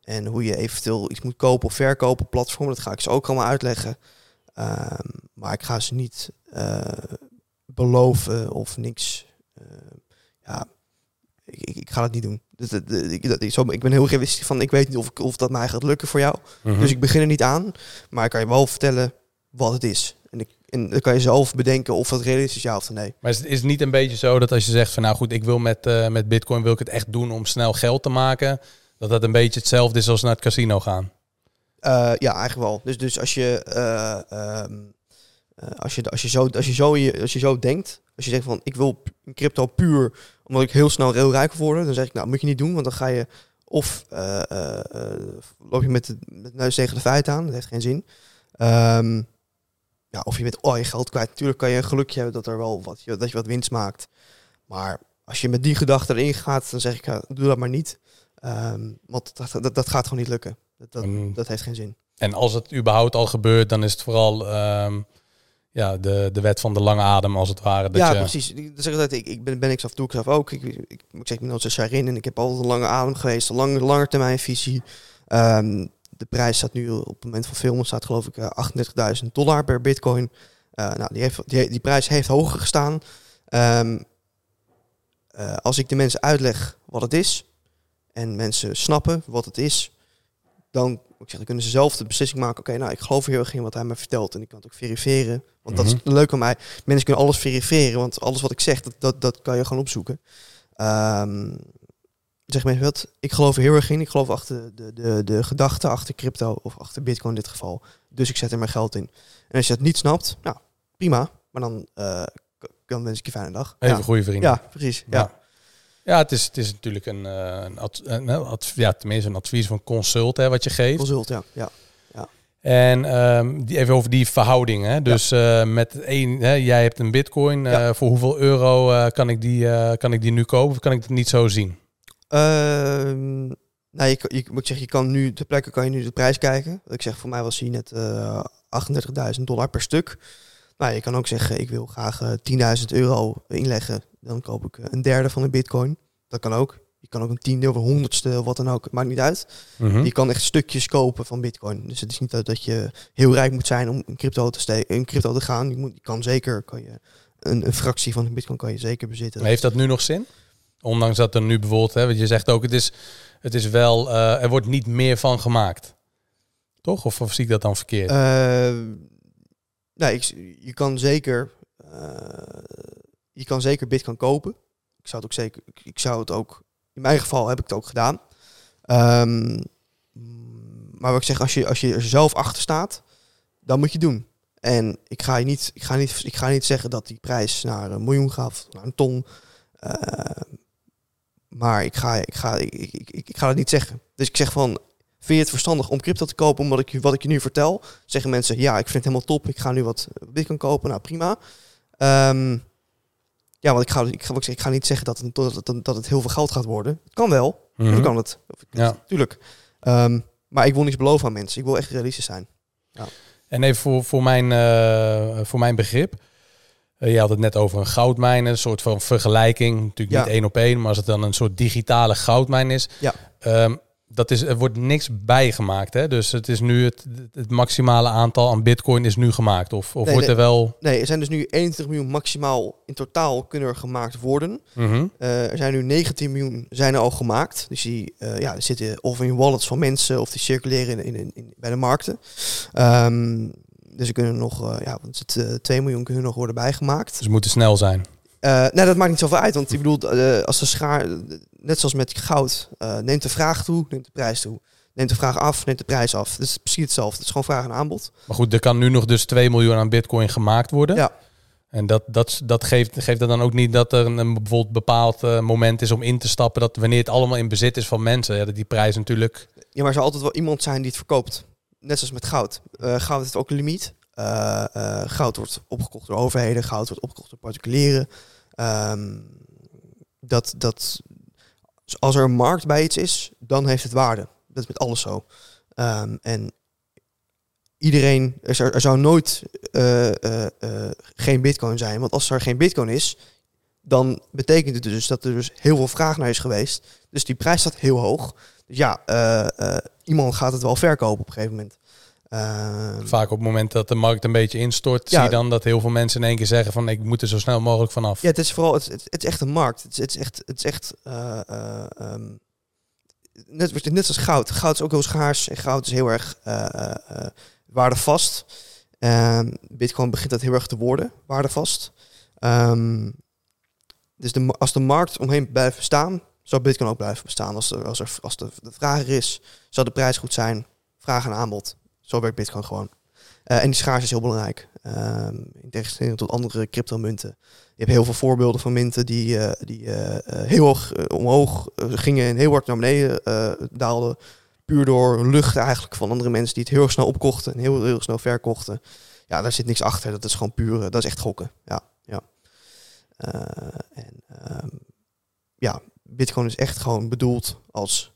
En hoe je eventueel iets moet kopen of verkopen op platformen. Dat ga ik ze ook allemaal uitleggen. Ehm, maar ik ga ze niet eh, beloven of niks. Eh, ja, ik, ik, ik ga dat niet doen. Dat, dat, dat- ik, dat, ik, zo, ik ben heel realistisch van, ik weet niet of, ik- of dat mij gaat lukken voor jou. Mhm. Dus ik begin er niet aan. Maar ik kan je wel vertellen wat het is. En, ik, en dan kan je zelf bedenken of dat realistisch is, ja of nee. Maar is het, is het niet een beetje zo dat als je zegt van nou goed, ik wil met, eh, met bitcoin wil ik het echt doen om snel geld te maken, dat dat een beetje hetzelfde is als naar het casino gaan? Eh, ja, eigenlijk wel. Dus, dus als je eh, ehm, eh, als je als je zo als je zo als je zo denkt, als je zegt van ik wil crypto puur omdat ik heel snel heel rijk wil worden, dan zeg ik nou moet je niet doen, want dan ga je of eh, eh, eh, loop je met de, met de neus tegen de feiten aan, dat heeft geen zin. Ehm, ja, of je bent al je geld kwijt. Natuurlijk kan je een gelukje hebben dat er wel wat je, dat je wat winst maakt. Maar als je met die gedachte erin gaat, dan zeg ik ja, doe dat maar niet. Ehm, want dat, dat, dat gaat gewoon niet lukken. Dat, dat, Mm. dat heeft geen zin. En als het überhaupt al gebeurt, dan is het vooral ehm, ja, de, de wet van de lange adem als het ware. Dat ja, je, precies. Ik zeg altijd, ik, ik ben, ben ik zelf, doe ik zelf ook. Ik, ik, ik, ik zeg, ik ben altijd Sharin en ik heb altijd een lange adem geweest, een lange, lange termijn visie. Ehm, de prijs staat nu op het moment van filmen, staat geloof ik eh, 38.000 dollar per bitcoin. Eh, nou, die, heeft, die, die prijs heeft hoger gestaan. Ehm, eh, als ik de mensen uitleg wat het is en mensen snappen wat het is, dan, ik zeg, dan kunnen ze zelf de beslissing maken. Oké, nou, ik geloof heel erg in wat hij me vertelt en ik kan het ook verifiëren. Want dat is leuk aan mij. Mensen kunnen alles verifiëren, want alles wat ik zeg, dat, dat, dat kan je gewoon opzoeken. Ehm zeg mensen wat, ik geloof er heel erg in. Ik geloof achter de, de, de gedachte achter crypto of achter bitcoin in dit geval. Dus ik zet er mijn geld in. En als je dat niet snapt, nou, prima. Maar dan, k- dan wens ik je fijne dag. Even ja. goede vrienden. ja, precies. Ja. Ja. Ja, het, is, het is natuurlijk een, eh, een, ad- een ad- ja, tenminste een advies van consult hè, wat je geeft. Consult, ja. ja. En ehm, die, even over die verhouding. Hè? Dus eh, met één, hè, jij hebt een bitcoin. eh, Ja. voor hoeveel euro kan, ik die, kan ik die nu kopen? Of kan ik het niet zo zien? Ehm, nou, je, je, moet zeggen, je kan nu, ter plekke kan je nu de prijs kijken. Ik zeg, voor mij was hij net eh 38.000 dollar per stuk. Nou, je kan ook zeggen, ik wil graag eh 10.000 euro inleggen. Dan koop ik eh, een derde van de bitcoin. Dat kan ook. Je kan ook een tiende of een honderdste, of wat dan ook. Maakt niet uit. Mhm. Je kan echt stukjes kopen van bitcoin. Dus het is niet dat, je heel rijk moet zijn om in crypto te, in crypto te gaan. Je, moet, je kan zeker, kan je een, een fractie van de bitcoin kan je zeker bezitten. Heeft dat nu nog zin? Ondanks dat er nu bijvoorbeeld, hè, want je zegt ook, het is, het is wel, eh, er wordt niet meer van gemaakt. Toch? Of, of zie ik dat dan verkeerd? Eh, nou, ik, je kan zeker, eh, je kan zeker Bitcoin kopen. Ik zou het ook zeker, ik, zou het ook, in mijn geval heb ik het ook gedaan. Ehm, maar wat ik zeg, als je, als je er zelf achter staat, dan moet je doen. En ik ga, je niet, ik, ga niet, ik ga niet zeggen dat die prijs naar een miljoen gaat, naar een ton. Eh, maar ik ga, ik, ga, ik, ik, ik, ga het niet zeggen. Dus ik zeg van, vind je het verstandig om crypto te kopen omdat ik, je- wat ik je nu vertel? Zeggen mensen, ja, ik vind het helemaal top. Ik ga nu wat bitcoin kopen. Nou, prima. Ehm, ja, want ik ga, ik, ga, ik, ga niet zeggen dat het, dat, het, dat het heel veel geld gaat worden. Het kan wel. Dat kan het. Ja. Tuurlijk. Ehm, maar ik wil niks beloven aan mensen. Ik wil echt realistisch zijn. En even voor, voor, mijn, eh, voor mijn begrip. Eh, je had het net over een goudmijn, een soort van vergelijking. Natuurlijk Ja. niet één op één, maar als het dan een soort digitale goudmijn is. Ja. Ehm, dat is, er wordt niks bijgemaakt. Hè? Dus het is nu het, het maximale aantal aan bitcoin is nu gemaakt. Of, of Nee, wordt er wel... Nee, er zijn dus nu 21 miljoen maximaal in totaal kunnen er gemaakt worden. Eh, er zijn nu 19 miljoen zijn er al gemaakt. Dus die, eh, ja, die zitten of in wallets van mensen of die circuleren in, in, in- bij de markten. Ehm, dus er kunnen nog, eh, ja, is het, eh, 2 miljoen kunnen nog worden bijgemaakt. Dus moeten snel zijn. Eh nee, dat maakt niet zoveel uit. Want ik bedoel, als de schaar, net zoals met goud, eh, neemt de vraag toe, neemt de prijs toe. Neemt de vraag af, neemt de prijs af. Het is precies hetzelfde. Het is gewoon vraag en aanbod. Maar goed, er kan nu nog dus 2 miljoen aan bitcoin gemaakt worden. Ja. En dat, dat, dat geeft, geeft dat dan ook niet dat er een, bijvoorbeeld bepaald eh, moment is om in te stappen. Dat wanneer het allemaal in bezit is van mensen, ja, dat die prijs natuurlijk... Ja, maar er zal altijd wel iemand zijn die het verkoopt. Net zoals met goud. Eh, goud heeft ook een limiet. Goud wordt opgekocht door overheden. Goud wordt opgekocht door particulieren. Ehm, dat, dat, als er een markt bij iets is, dan heeft het waarde. Dat is met alles zo. Ehm, en iedereen, er zou, nooit eh, eh, eh, geen bitcoin zijn. Want als er geen bitcoin is, dan betekent het dus dat er dus heel veel vraag naar is geweest. Dus die prijs staat heel hoog. Dus ja, iemand gaat het wel verkopen op een gegeven moment. Ehm, Vaak op het moment dat de markt een beetje instort, Ja. zie je dan dat heel veel mensen in één keer zeggen van ik moet er zo snel mogelijk vanaf. Ja, het is vooral, het, het, het is echt een markt. Het is, het is echt, het is echt eh, eh, ehm, net, net als goud. Goud is ook heel schaars en goud is heel erg eh, waardevast. Ehm, Bitcoin begint dat heel erg te worden, waardevast. Ehm, dus de, als de markt omheen blijft bestaan, zal Bitcoin ook blijven bestaan. Als, er, als, er, als de, de vraag er is, zal de prijs goed zijn. Vraag en aanbod. Zo werkt Bitcoin gewoon. Eh, en die schaars is heel belangrijk. Ehm, in tegenstelling tot andere cryptomunten. Je hebt heel veel voorbeelden van munten die, eh, die eh, heel eh, omhoog gingen en heel hard naar beneden daalden. Puur door lucht eigenlijk van andere mensen die het heel erg snel opkochten en heel, heel snel verkochten. Ja, daar zit niks achter. Dat is gewoon puur, dat is echt gokken. Ja, ja. En ehm, ja, Bitcoin is echt gewoon bedoeld als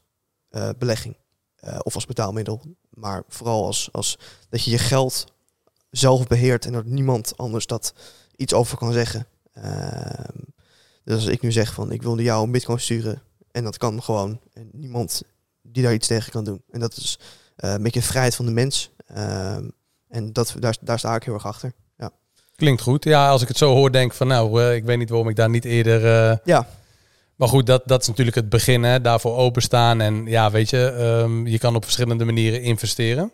belegging of als betaalmiddel. Maar vooral als, als dat je je geld zelf beheert en dat niemand anders dat iets over kan zeggen. Ehm, dus als ik nu zeg van ik wilde jou een bitcoin sturen en dat kan gewoon en niemand die daar iets tegen kan doen. En dat is eh, een beetje vrijheid van de mens. Ehm, en dat, daar, daar sta ik heel erg achter. Klinkt goed. Ja, als ik het zo hoor, denk ik van nou, eh, ik weet niet waarom ik daar niet eerder. eh, Ja. Maar goed, dat, dat is natuurlijk het begin, hè? daarvoor openstaan. En ja, weet je, ehm, je kan op verschillende manieren investeren.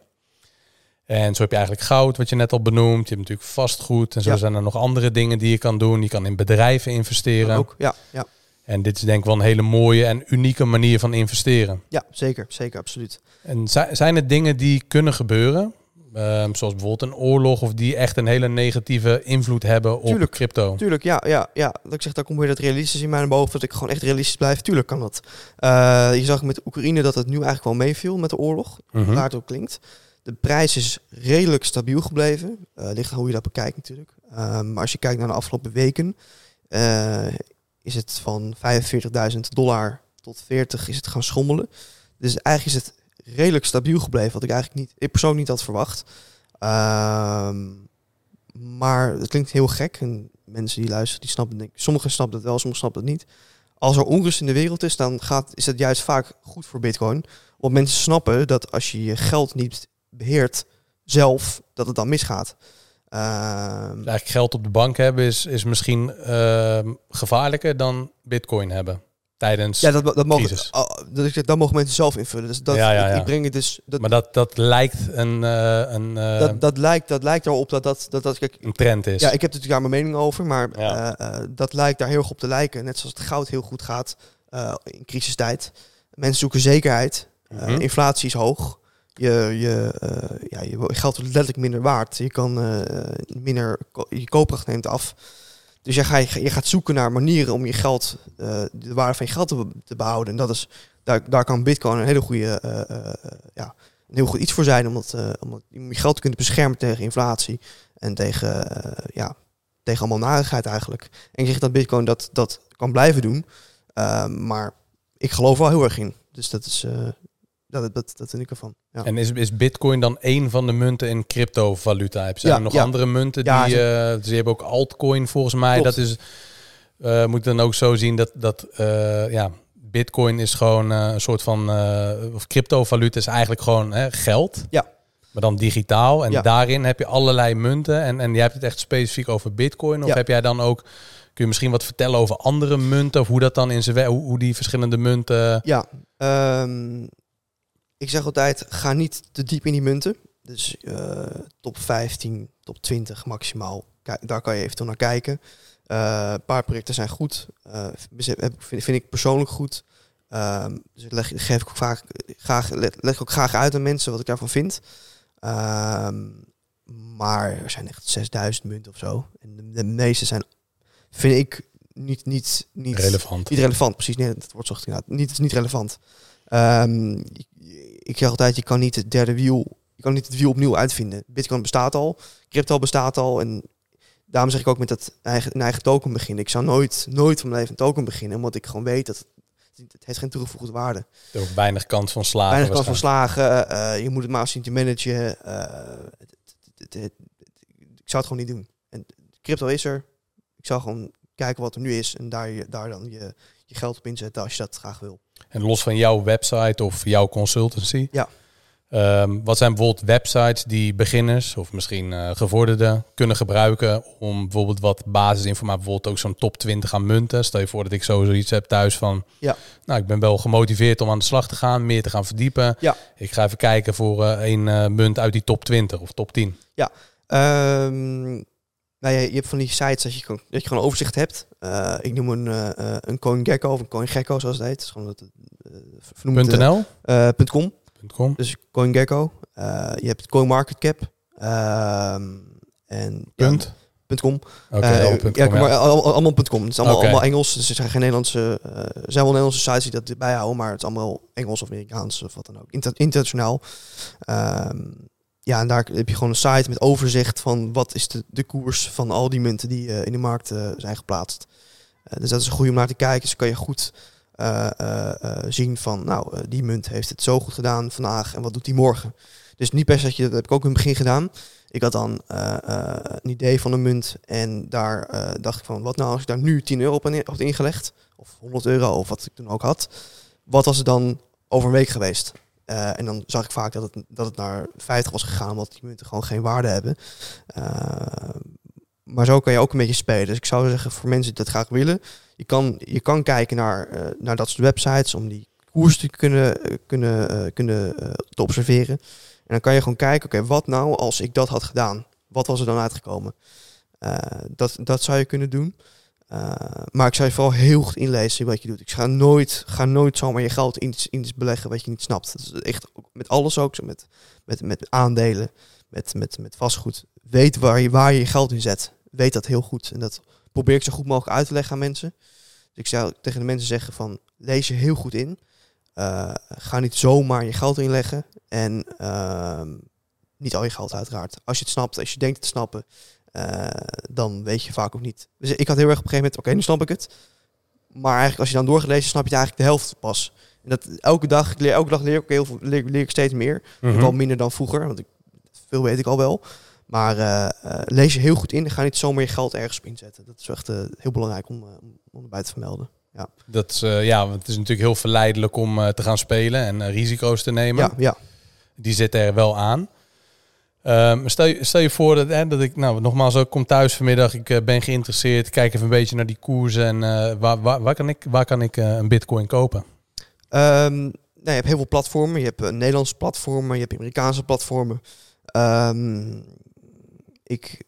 En zo heb je eigenlijk goud, wat je net al benoemd. Je hebt natuurlijk vastgoed. En zo Ja. zijn er nog andere dingen die je kan doen. Je kan in bedrijven investeren. Ook, ja, ja, En dit is denk ik wel een hele mooie en unieke manier van investeren. ja, zeker, zeker, absoluut. En zi- zijn er dingen die kunnen gebeuren? Ehm, zoals bijvoorbeeld een oorlog of die echt een hele negatieve invloed hebben op Tuurlijk. crypto. Tuurlijk, ja, ja, ja. Dat ik zeg, daar komt weer dat realistisch in mij naar boven. Dat ik gewoon echt realistisch blijf. Tuurlijk kan dat. Eh, je zag met Oekraïne dat het nu eigenlijk wel meeviel met de oorlog. Mhm. Waar het ook klinkt. De prijs is redelijk stabiel gebleven. Eh ligt aan hoe je dat bekijkt natuurlijk. Ehm, maar als je kijkt naar de afgelopen weken, eh, is het van 45.000 dollar tot 40 is het gaan schommelen. Dus eigenlijk is het redelijk stabiel gebleven, wat ik eigenlijk niet, ik persoonlijk niet had verwacht. Ehm, maar het klinkt heel gek en mensen die luisteren, die snappen denk ik, sommigen snappen het wel, sommigen snappen het niet. Als er onrust in de wereld is, dan gaat, is het juist vaak goed voor Bitcoin. Want mensen snappen dat als je je geld niet beheert zelf, dat het dan misgaat. Ehm, eigenlijk geld op de bank hebben is, is misschien ehm, gevaarlijker dan bitcoin hebben. Tijdens... ja, dat, dat, mogen, crisis. oh, dat, ik zeg, dat mogen mensen zelf invullen. Dus dat, Ja, ja, ik- ja. Ik, breng het dus. Dat, maar dat, dat lijkt een, eh, een, eh, dat, dat, lijkt, dat lijkt erop dat dat. dat, dat kijk, een trend is. ja, ik heb natuurlijk daar mijn mening over, maar eh, dat lijkt daar heel erg op te lijken. Net zoals het goud heel goed gaat in crisistijd. Mensen zoeken zekerheid. Mhm. inflatie is hoog. Je, je, ja, je geld wordt letterlijk minder waard. Je kan minder, je koopkracht neemt af. Dus je, ga, je gaat zoeken naar manieren om je geld, eh, de waarde van je geld te, be- te behouden. En dat is, daar, daar kan Bitcoin een hele goede, eh, ja, een heel goed iets voor zijn. Omdat, omdat om je geld te kunnen beschermen tegen inflatie en tegen, ja, tegen allemaal narigheid eigenlijk. En ik zeg dat Bitcoin dat, dat kan blijven doen. Maar ik geloof wel heel erg in. Dus dat is, dat, dat, dat vind ik ervan. Ja. En is, is bitcoin dan één van de munten in cryptovaluta? Heb je Ja, er nog ja. andere munten Ja, die... dus je hebt ook altcoin volgens mij. Klopt. Dat is... eh moet dan ook zo zien dat, dat eh, ja, bitcoin is gewoon een soort van... of cryptovaluta is eigenlijk gewoon hè, geld. Ja. Maar dan digitaal. En daarin heb je allerlei munten. En, en jij hebt het echt specifiek over bitcoin. Of heb jij dan ook... Kun je misschien wat vertellen over andere munten? Of hoe dat dan in zijn... Hoe, hoe die verschillende munten... Ja, ehm, ik zeg altijd, ga niet te diep in die munten. Dus eh, top 15, top 20 maximaal. Kijk, daar kan je eventueel naar kijken. Eh, een paar projecten zijn goed. Eh, vind, vind ik persoonlijk goed. Ehm, dus leg, geef ik ook vaak, graag, leg ik ook graag uit aan mensen wat ik daarvan vind. Ehm, maar er zijn echt 6000 munten of zo. En de, de meeste zijn, vind ik, niet, niet, niet relevant. niet relevant, precies. Nee, dat wordt zo gezegd, inderdaad. Niet, het is niet relevant. Ehm, ik, zeg altijd, je kan niet het derde wiel, je kan niet het wiel opnieuw uitvinden. Bitcoin bestaat al, crypto bestaat al en daarom zeg ik ook met dat eigen, een eigen token beginnen. Ik zou nooit, nooit van mijn leven een token beginnen, omdat ik gewoon weet dat het, het heeft geen toegevoegde waarde. Er ook weinig kans van slagen. Weinig kans van slagen, eh, je moet het maar zien te managen. eh, het- ik zou het gewoon niet doen. En crypto is er. Ik zou gewoon kijken wat er nu is en daar, je, daar dan je, je geld op inzetten als je dat graag wil. En los van jouw website of jouw consultancy. Ja. Ehm, wat zijn bijvoorbeeld websites die beginners of misschien eh gevorderden kunnen gebruiken om bijvoorbeeld wat basisinformatie, bijvoorbeeld ook zo'n top 20 aan munten. Stel je voor dat ik zo zoiets heb thuis van, Ja. nou ik ben wel gemotiveerd om aan de slag te gaan, meer te gaan verdiepen. Ja. Ik ga even kijken voor eh, een eh, munt uit die top 20 of top 10. Ehm, nou ja, je hebt van die sites dat je, gewoon- dat je gewoon overzicht hebt. Eh, ik noem een, eh, eh, een CoinGecko of een CoinGecko zoals het heet. Is gewoon eh, .nl? .com. .com. Dus CoinGecko. Je hebt CoinMarketCap. Ehm en ja, Punt. .com. Oké, Eh, oh, punt ja, com, ja. maar al- al- allemaal .com. Het is allemaal, allemaal Engels. Dus er zijn geen Nederlandse, er zijn wel Nederlandse sites die dat bijhouden, maar het is allemaal Engels of Amerikaans of wat dan ook. Inter- internationaal. Ehm, ja, en daar heb je gewoon een site met overzicht van wat is de, de koers van al die munten die eh, in de markt eh, zijn geplaatst. Eh, dus dat is een goede om naar te kijken. Dus kan je goed zien van, nou, die munt heeft het zo goed gedaan vandaag en wat doet die morgen. Dus niet per se dat je, dat heb ik ook in het begin gedaan. Ik had dan een idee van een munt en daar dacht ik van, wat nou als ik daar nu 10 euro op had ingelegd, of 100 euro, of wat ik toen ook had, wat was het dan over een week geweest? Eh, en dan zag ik vaak dat het, dat het naar 50 was gegaan, omdat die munten gewoon geen waarde hebben. Eh, maar zo kan je ook een beetje spelen. Dus ik zou zeggen, voor mensen die dat graag willen, je kan, je kan kijken naar, eh, naar dat soort websites om die koers te kunnen, kunnen, kunnen te observeren. En dan kan je gewoon kijken, oké, wat nou als ik dat had gedaan? Wat was er dan uitgekomen? Dat, dat zou je kunnen doen. Eh, maar ik zou je vooral heel goed inlezen wat je doet. Ik ga nooit, ga nooit zomaar je geld in iets, in beleggen wat je niet snapt. Echt met alles ook, met, met, met aandelen, met, met, met vastgoed. Weet waar je, waar je je geld in zet. Weet dat heel goed. En dat probeer ik zo goed mogelijk uit te leggen aan mensen. Dus ik zou tegen de mensen zeggen van, lees je heel goed in. Eh, ga niet zomaar je geld inleggen. En ehm, niet al je geld uiteraard. Als je het snapt, als je denkt te snappen, eh, dan weet je vaak ook niet. Dus ik had heel erg op een gegeven moment, oké, nu snap ik het. Maar eigenlijk als je dan doorgelezen, snap je het eigenlijk de helft pas. En dat elke dag, leer, elke dag leer ik heel veel, leer, leer ik steeds meer. Mhm. Wel minder dan vroeger, want ik, veel weet ik al wel. Maar eh, eh, lees je heel goed in en ga niet zomaar je geld ergens op inzetten. Dat is echt heel belangrijk om, om erbij te vermelden. Ja, Dat is, ja, want het is natuurlijk heel verleidelijk om te gaan spelen en risico's te nemen. ja, ja. Die zitten er wel aan. Ehm, stel, je, stel je voor dat, hè, dat ik, nou nogmaals, ik kom thuis vanmiddag, ik eh, ben geïnteresseerd, kijk even een beetje naar die koersen en eh, waar, waar, kan ik, waar kan ik eh, een bitcoin kopen? Ehm, nou, je hebt heel veel platformen. Je hebt Nederlandse platformen, je hebt Amerikaanse platformen. Ehm, ik,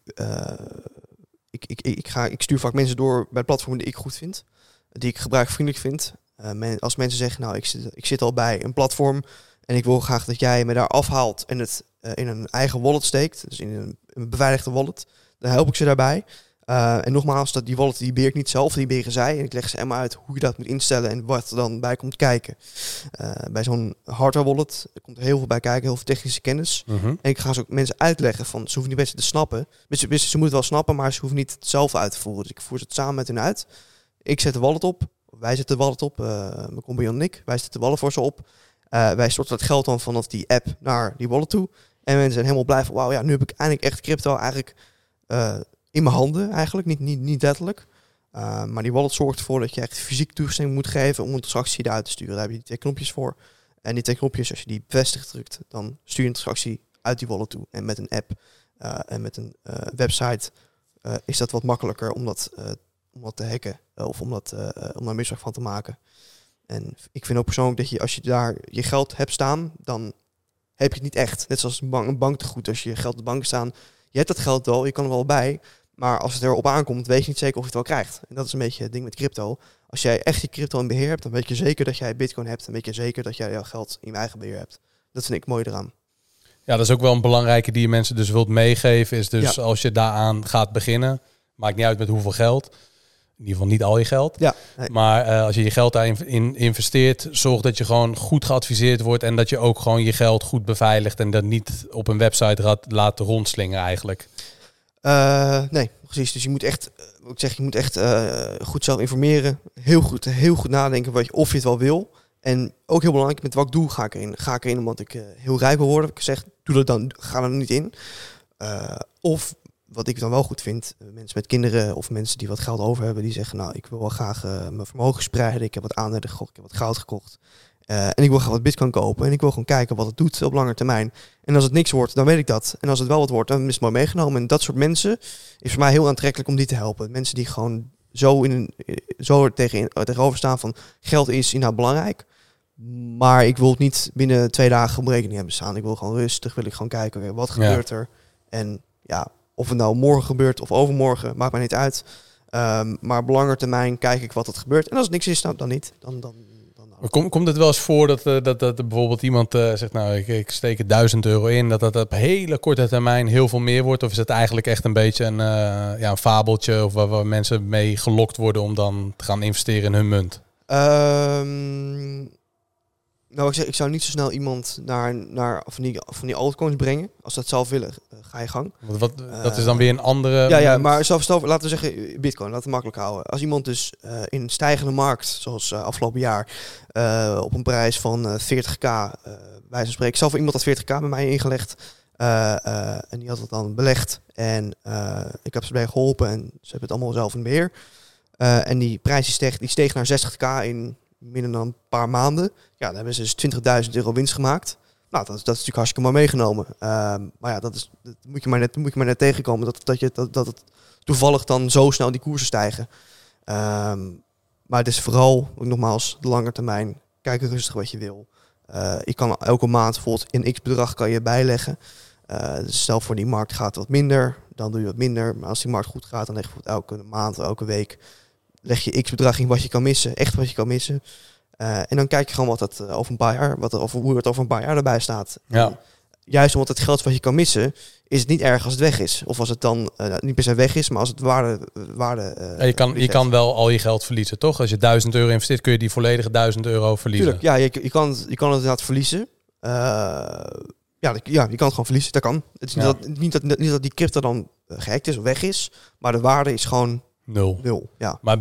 ik, ik, ik, ga, ik stuur vaak mensen door bij platformen die ik goed vind. Die ik gebruiksvriendelijk vind. Men- als mensen zeggen, nou, ik zit, ik zit al bij een platform en ik wil graag dat jij me daar afhaalt en het in een eigen wallet steekt. Dus in een, een beveiligde wallet. Dan help ik ze daarbij. Eh, en nogmaals, dat die wallet die beheer ik niet zelf, die beheren zij. En ik leg ze helemaal uit hoe je dat moet instellen en wat er dan bij komt kijken. Eh, bij zo'n hardware wallet komt er heel veel bij kijken, heel veel technische kennis. En ik ga ze ook mensen uitleggen van, ze hoeven niet best te snappen. Ze, ze, ze moeten het wel snappen, maar ze hoeven niet het zelf uit te voeren. Dus ik voer het samen met hen uit. Ik zet de wallet op, wij zetten de wallet op, eh mijn compagnon en ik. Wij zetten de wallet voor ze op. Eh, wij storten dat geld dan vanaf die app naar die wallet toe. En mensen zijn helemaal blij van, wauw, ja, nu heb ik eindelijk echt crypto eigenlijk eh, in mijn handen eigenlijk, niet, niet, niet letterlijk. Uh, maar die wallet zorgt ervoor dat je echt fysiek toestemming moet geven om een transactie eruit te sturen. Daar heb je die twee knopjes voor. En die twee knopjes, als je die bevestigd drukt, dan stuur je een transactie uit die wallet toe. En met een app uh, en met een website is dat wat makkelijker om dat, om dat te hacken of om, dat, om daar misbruik van te maken. En ik vind ook persoonlijk dat je als je daar je geld hebt staan, dan heb je het niet echt. Net zoals een, bank, een banktegoed. Als je geld op de bank staan, je hebt dat geld wel, je kan er wel bij. Maar als het erop aankomt, weet je niet zeker of je het wel krijgt. En dat is een beetje het ding met crypto. Als jij echt je crypto in beheer hebt, dan weet je zeker dat jij bitcoin hebt. Dan weet je zeker dat jij jouw geld in je eigen beheer hebt. Dat vind ik mooi eraan. Ja, dat is ook wel een belangrijke die je mensen dus wilt meegeven. Is dus ja. als je daaraan gaat beginnen, maakt niet uit met hoeveel geld. In ieder geval niet al je geld. Ja, nee. Maar uh, als je je geld daarin in investeert, zorg dat je gewoon goed geadviseerd wordt. En dat je ook gewoon je geld goed beveiligt. En dat niet op een website laat, laat rondslingen eigenlijk. Uh, nee, precies. Dus je moet echt, ik zeg, je moet echt uh, goed zelf informeren. Heel goed, heel goed nadenken wat je, of je het wel wil. En ook heel belangrijk, met welk doel ga ik erin? Ga ik erin omdat ik heel rijk wil worden? Ik zeg, doe dat dan, ga er niet in. of wat ik dan wel goed vind, mensen met kinderen of mensen die wat geld over hebben, die zeggen, nou, ik wil wel graag mijn vermogen spreiden. Ik heb wat aandelen gekocht, ik heb wat goud gekocht. Uh, en ik wil graag wat bitcoin kopen. En ik wil gewoon kijken wat het doet op lange termijn. En als het niks wordt, dan weet ik dat. En als het wel wat wordt, dan is het mooi meegenomen. En dat soort mensen is voor mij heel aantrekkelijk om die te helpen. Mensen die gewoon zo, in een, zo tegen, tegenover staan van geld is inderdaad belangrijk. Maar ik wil het niet binnen twee dagen op rekening hebben staan. Ik wil gewoon rustig, wil ik gewoon kijken, okay, wat gebeurt ja. er. En ja, of het nou morgen gebeurt of overmorgen, maakt mij niet uit. Um, maar op lange termijn kijk ik wat er gebeurt. En als het niks is, dan, dan niet. Dan, dan, maar komt, komt het wel eens voor dat, uh, dat, dat bijvoorbeeld iemand uh, zegt, nou, ik, ik steek er duizend euro in, dat dat op hele korte termijn heel veel meer wordt? Of is het eigenlijk echt een beetje een, uh, ja, een fabeltje of waar, waar, mensen mee gelokt worden om dan te gaan investeren in hun munt? Um, nou, ik zeg, ik zou niet zo snel iemand naar, naar van, die, van die altcoins brengen. Als dat zelf willen, ga je gang. Wat, wat, dat is dan weer een andere... Ja, ja maar zelfs, laten we zeggen bitcoin, laten we makkelijk houden. Als iemand dus uh, in een stijgende markt, zoals uh, afgelopen jaar, uh, op een prijs van 40k, wij van spreken, zelf iemand had 40k bij mij ingelegd. en die had het dan belegd. En ik heb ze bij geholpen en ze hebben het allemaal zelf in beheer. en die prijs die steeg, die steeg naar 60k in minder dan een paar maanden. Ja, dan hebben ze dus 20.000 euro winst gemaakt. Nou, dat dat is natuurlijk hartstikke maar meegenomen. Um, maar ja, dat, is, moet, je maar net, moet je maar net tegenkomen. Dat, dat, je, dat, dat het toevallig dan zo snel die koersen stijgen. Um, maar het is vooral, ook nogmaals, de lange termijn. Kijk rustig wat je wil. Uh, je kan elke maand bijvoorbeeld in x bedrag kan je bijleggen. Uh, dus stel voor die markt gaat wat minder, dan doe je wat minder. Maar als die markt goed gaat, dan leg je bijvoorbeeld elke maand, elke week leg je x bedrag in wat je kan missen, echt wat je kan missen. Uh, en dan kijk je gewoon wat dat uh, over een paar jaar, wat er, over, hoe het over een paar jaar erbij staat. Ja. Juist omdat het geld wat je kan missen, is het niet erg als het weg is. Of als het dan uh, niet per se weg is, maar als het waarde... waarde ja, je kan, je kan wel al je geld verliezen, toch? Als je 1000 euro investeert, kun je die volledige 1000 euro verliezen. Tuurlijk, ja, je, je, kan, je kan het inderdaad verliezen. ja, ja, je kan het gewoon verliezen, dat kan. Het is niet, dat, niet, dat, niet dat die crypto dan gehackt is of weg is, maar de waarde is gewoon Nul. Nul, ja. Maar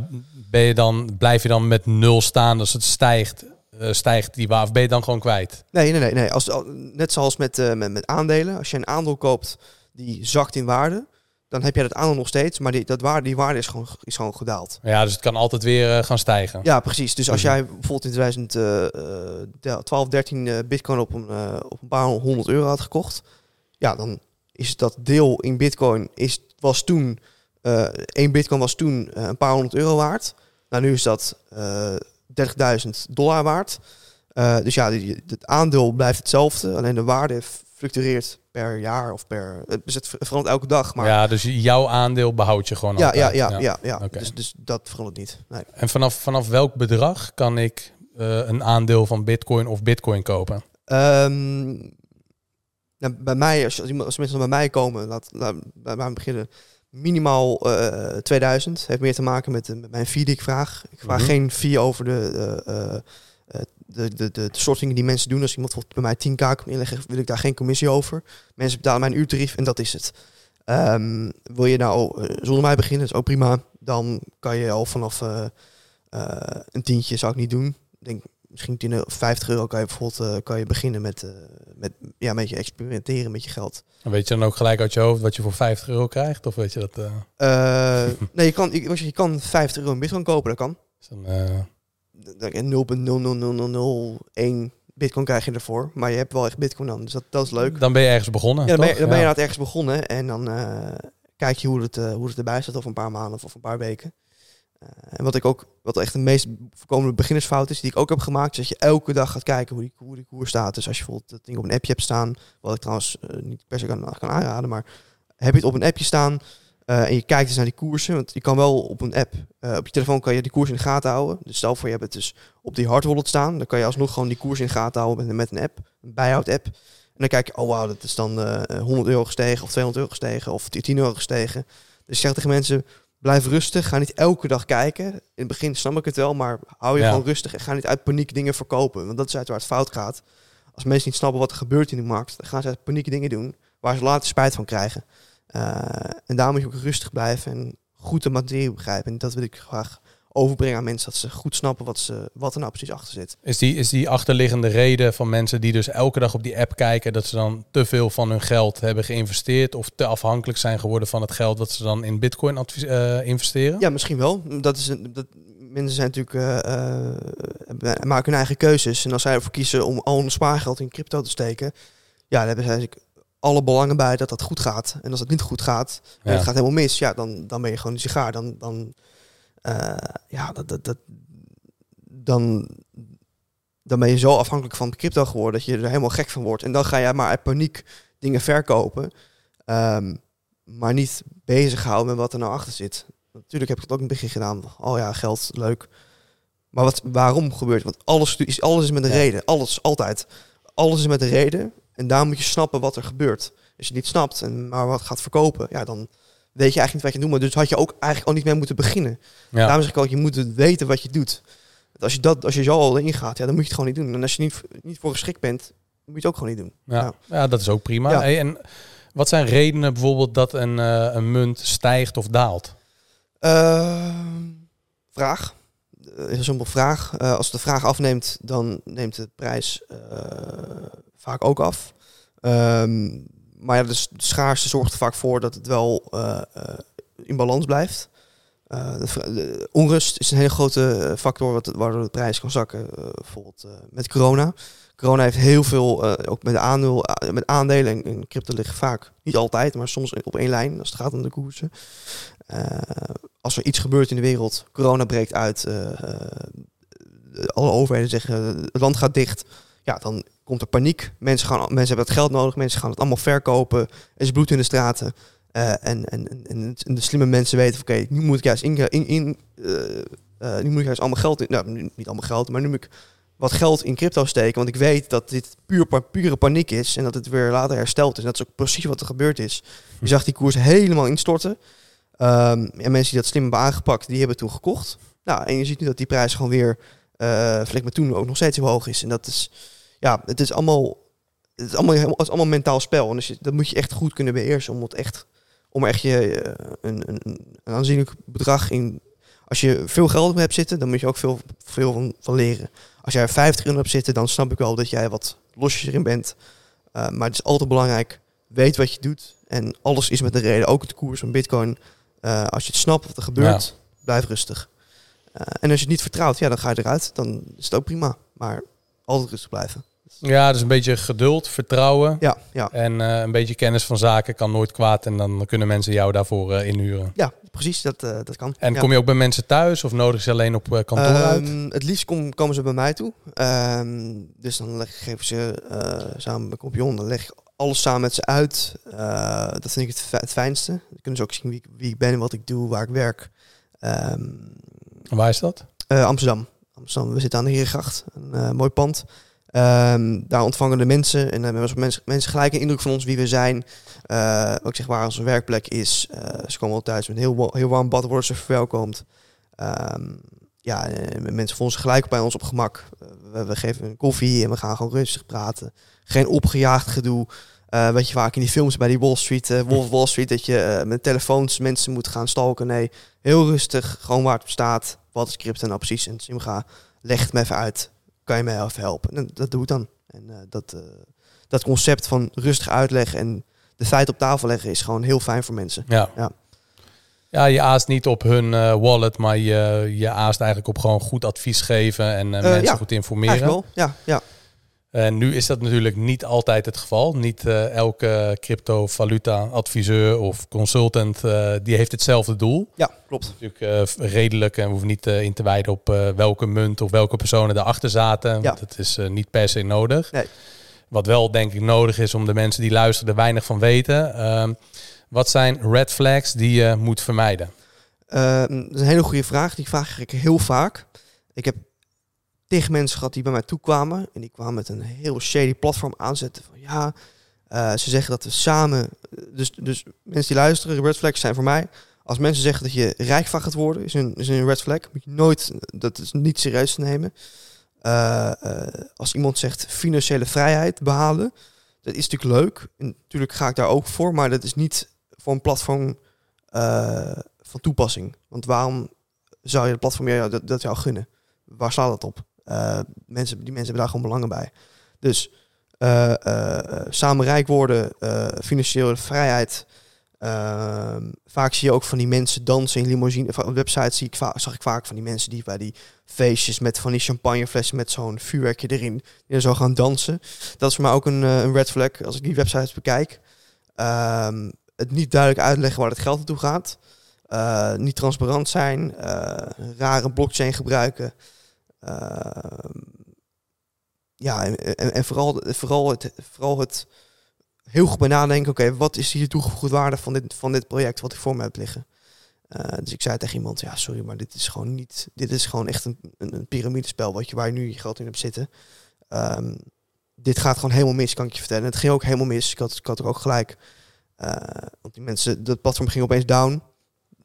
ben je dan, blijf je dan met nul staan als het stijgt? Uh, stijgt die waar of ben je dan gewoon kwijt? Nee, nee, nee. nee. Als, net zoals met, uh, met, met aandelen. Als je een aandeel koopt die zakt in waarde, dan heb je dat aandeel nog steeds, maar die, dat waarde, die waarde is gewoon, is gewoon gedaald. Ja, dus het kan altijd weer uh, gaan stijgen. Ja, precies. Dus als jij bijvoorbeeld in 2012, 13 bitcoin op een, op een paar honderd euro had gekocht, ja, dan is dat deel in bitcoin is, was toen één bitcoin was toen uh, een paar honderd euro waard. Nou, nu is dat uh, 30.000 dollar waard. dus ja, het aandeel blijft hetzelfde. Alleen de waarde fluctueert per jaar of per... Het verandert elke dag. Maar ja, dus jouw aandeel behoud je gewoon ja, altijd. Ja, ja, ja. ja, okay. dus, dus dat verandert niet. Nee. En vanaf, vanaf welk bedrag kan ik een aandeel van bitcoin of bitcoin kopen? Um, nou, bij mij, als, als, als mensen bij mij komen, laat, laat bij mij beginnen minimaal uh, 2000. Heeft meer te maken met, met mijn fee die ik vraag. Ik vraag mm -hmm. geen fee over de, uh, de, de, de, de sortingen die mensen doen. Als iemand bij mij 10k kan inleggen, wil ik daar geen commissie over. Mensen betalen mijn uurtarief en dat is het. Um, wil je nou zonder mij beginnen, is ook prima. Dan kan je al vanaf een tientje, zou ik niet doen. Denk, misschien 10 euro, 50 euro kan je bijvoorbeeld eh, kan je beginnen met, eh, met ja, een beetje experimenteren met je geld. En weet je dan ook gelijk uit je hoofd wat je voor 50 euro krijgt? Of weet je dat? eh, nee, je kan, je, je kan 50 euro in bitcoin kopen, dat kan. is dan, eh, Dat- 0.00001 bitcoin krijg je ervoor. Maar je hebt wel echt bitcoin dan, dus dat, dat is leuk. dan ben je ergens begonnen. Ja, dan, ben je, dan ben je ergens begonnen en dan kijk je hoe het, hoe het erbij staat over een paar maanden of een paar weken. Eh, en wat ik ook, wat echt de meest voorkomende beginnersfout is, die ik ook heb gemaakt, is dat je elke dag gaat kijken hoe die, hoe die koers staat. Dus als je bijvoorbeeld dat ding op een appje hebt staan, wat ik trouwens eh, niet per se kan, kan aanraden, maar heb je het op een appje staan eh, en je kijkt dus naar die koersen, want je kan wel op een app, op je telefoon kan je die koers in gaten houden. Dus stel voor je hebt het dus op die hard wallet staan, dan kan je alsnog gewoon die koers in gaten houden met, met een app, een bijhoud app. En dan kijk je, oh wauw, dat is dan eh 100 euro gestegen of 200 euro gestegen of 10 euro gestegen. Dus ik zeg tegen mensen, blijf rustig. Ga niet elke dag kijken. In het begin snap ik het wel, maar hou je Ja. gewoon rustig en ga niet uit paniek dingen verkopen. Want dat is uit waar het fout gaat. Als mensen niet snappen wat er gebeurt in de markt, dan gaan ze uit paniek dingen doen waar ze later spijt van krijgen. Eh, en daar moet je ook rustig blijven en goed de materie begrijpen. En dat wil ik graag overbrengen aan mensen, dat ze goed snappen wat, ze, wat er nou precies achter zit. Is die, is die achterliggende reden van mensen die dus elke dag op die app kijken, dat ze dan te veel van hun geld hebben geïnvesteerd of te afhankelijk zijn geworden van het geld dat ze dan in bitcoin advies, eh, investeren? Ja, misschien wel. Dat is een, dat, mensen zijn natuurlijk, eh, eh, maken hun eigen keuzes. En als zij ervoor kiezen om al hun spaargeld in crypto te steken, ja, dan hebben zij natuurlijk alle belangen bij dat dat goed gaat. En als het niet goed gaat, en Ja. het gaat helemaal mis, ja, dan, dan ben je gewoon een sigaar. Dan, dan, eh, ja, dat, dat, dat, dan, dan ben je zo afhankelijk van crypto geworden dat je er helemaal gek van wordt. En dan ga je maar uit paniek dingen verkopen. Ehm, maar niet bezighouden met wat er nou achter zit. Natuurlijk heb ik het ook in het begin gedaan. Oh ja, geld, leuk. Maar wat, waarom gebeurt het? Want alles is, alles is met een Ja. reden. Alles, altijd. Alles is met een reden. En daar moet je snappen wat er gebeurt. Als je niet snapt en maar wat gaat verkopen, ja, dan weet je eigenlijk niet wat je doet. Maar dus had je ook eigenlijk al niet mee moeten beginnen. Ja. Daarom zeg ik ook, je moet weten wat je doet. Want Als je, dat, als je zo al in gaat, ja, dan moet je het gewoon niet doen. En als je niet, niet voor geschikt bent, moet je het ook gewoon niet doen. Ja, Ja. ja, dat is ook prima. Ja. Hey, en wat zijn redenen bijvoorbeeld dat een, eh, een munt stijgt of daalt? Ehm, vraag. Uh, een simpel vraag. Eh, als de vraag afneemt, dan neemt de prijs eh, vaak ook af. Ehm, maar ja, de schaarste zorgt er vaak voor dat het wel eh, eh, in balans blijft. Eh, de, onrust is een hele grote factor waardoor de prijs kan zakken. Bijvoorbeeld met corona. Corona heeft heel veel, ook met, met aandelen en, en crypto liggen vaak, niet altijd, maar soms op één lijn als het gaat om de koersen. Als er iets gebeurt in de wereld, corona breekt uit, alle overheden zeggen het land gaat dicht, ja, dan komt er paniek. Mensen, gaan, mensen hebben het geld nodig, mensen gaan het allemaal verkopen, er is bloed in de straten. Eh, en, en, en, de slimme mensen weten, oké, nu moet ik juist in, in, in eh, eh, nu moet ik juist allemaal geld in, nou, niet allemaal geld, maar nu moet ik wat geld in crypto steken, want ik weet dat dit puur, pure paniek is en dat het weer later hersteld is. En dat is ook precies wat er gebeurd is. Je zag die koers helemaal instorten. Ehm, en mensen die dat slim hebben aangepakt, die hebben toen gekocht. Nou, en je ziet nu dat die prijs gewoon weer, vergeleken met toen, ook nog steeds heel hoog is. En dat is, ja, het is allemaal, het is allemaal, het is allemaal mentaal spel. En dus je, dat moet je echt goed kunnen beheersen om het echt, om echt je, eh, een, een, een aanzienlijk bedrag in. Als je veel geld op hebt zitten, dan moet je ook veel, veel van, van leren. Als jij er 50 in hebt zitten, dan snap ik wel dat jij wat losjes erin bent. Uh, maar het is altijd belangrijk, weet wat je doet. En alles is met een reden, ook het koers van bitcoin. Uh, als je het snapt wat er gebeurt, ja. blijf rustig. Uh, en als je het niet vertrouwt, ja, dan ga je eruit. Dan is het ook prima. Maar altijd rustig blijven. Ja, dus een beetje geduld, vertrouwen. Ja, ja. En uh, een beetje kennis van zaken kan nooit kwaad. En dan kunnen mensen jou daarvoor uh, inhuren. Ja, precies. Dat, uh, dat kan. En ja. kom je ook bij mensen thuis of nodig ze alleen op kantoor um, uit? Het liefst kom, komen ze bij mij toe. Um, dus dan leg, geven ze samen met Kompion, dan leg ik alles samen met ze uit. Dat vind ik het, het fijnste. Dan kunnen ze ook zien wie, wie ik ben, wat ik doe, waar ik werk. Um, waar is dat? Amsterdam. Amsterdam. We zitten aan de Herengracht, een mooi pand. Um, daar ontvangen de mensen en hebben mensen, mensen gelijk een indruk van ons wie we zijn. Uh, ook zeg waar onze werkplek is. Uh, ze komen wel thuis met heel, heel warm bad, worden ze verwelkomd. Um, ja, mensen voelen zich gelijk bij ons op gemak. We, we, geven een koffie en we gaan gewoon rustig praten. Geen opgejaagd gedoe. Weet je vaak in die films bij die Wall Street, Wolf Wall Street, dat je met telefoons mensen moet gaan stalken. Nee, heel rustig, gewoon waar het op staat. Wat is crypto nou precies? En Simga legt me even uit. Kan je mij even helpen? En dat doe ik dan. En eh, dat, eh, dat concept van rustig uitleggen en de feiten op tafel leggen is gewoon heel fijn voor mensen. Ja. Ja. Ja, je aast niet op hun eh, wallet, maar je, je aast eigenlijk op gewoon goed advies geven en mensen ja, goed informeren. Wel, ja. ja. En nu is dat natuurlijk niet altijd het geval. Niet eh, elke cryptovaluta adviseur of consultant eh, die heeft hetzelfde doel. Ja, klopt. Natuurlijk eh, redelijk en we hoeven niet in te wijden op welke munt of welke personen erachter zaten. Ja. Want dat is niet per se nodig. Nee. Wat wel denk ik nodig is om de mensen die luisteren er weinig van weten. Ehm, wat zijn red flags die je moet vermijden? Eh, dat is een hele goede vraag. Die vraag ik heel vaak. Ik heb tegen mensen gehad die bij mij toekwamen. En die kwamen met een heel shady platform aanzetten. Van ja, eh, ze zeggen dat we samen... Dus, dus mensen die luisteren, red flags zijn voor mij. Als mensen zeggen dat je rijk van gaat worden, is een, is een red flag. Moet je nooit, dat is niet serieus te nemen. Eh, eh, als iemand zegt financiële vrijheid behalen, dat is natuurlijk leuk. En natuurlijk ga ik daar ook voor, maar dat is niet voor een platform eh, van toepassing. Want waarom zou je het platform dat, dat jou gunnen? Waar slaat dat op? Eh, mensen, die mensen hebben daar gewoon belangen bij. Dus eh, eh, samen rijk worden, financiële vrijheid. Ehm, vaak zie je ook van die mensen dansen in limousine. Op websites zie zag ik vaak van die mensen die bij die feestjes met van die champagneflessen met zo'n vuurwerkje erin, die er zo gaan dansen. Dat is voor mij ook een, een red flag als ik die websites bekijk. Ehm, het niet duidelijk uitleggen waar het geld naartoe gaat. Niet transparant zijn. eh, rare blockchain gebruiken. Ehm, ja, en, en, en vooral, vooral, het, vooral het heel goed bij nadenken. Oké, wat is hier toegevoegde waarde van dit, van dit project wat ik voor me heb liggen? Eh, dus ik zei tegen iemand, ja, sorry, maar dit is gewoon niet. Dit is gewoon echt een, een, een piramidespel wat je, waar je nu je geld in hebt zitten. Ehm, dit gaat gewoon helemaal mis, kan ik je vertellen. Het ging ook helemaal mis. Ik had, ik had er ook gelijk. Eh, want die mensen, dat platform ging opeens down.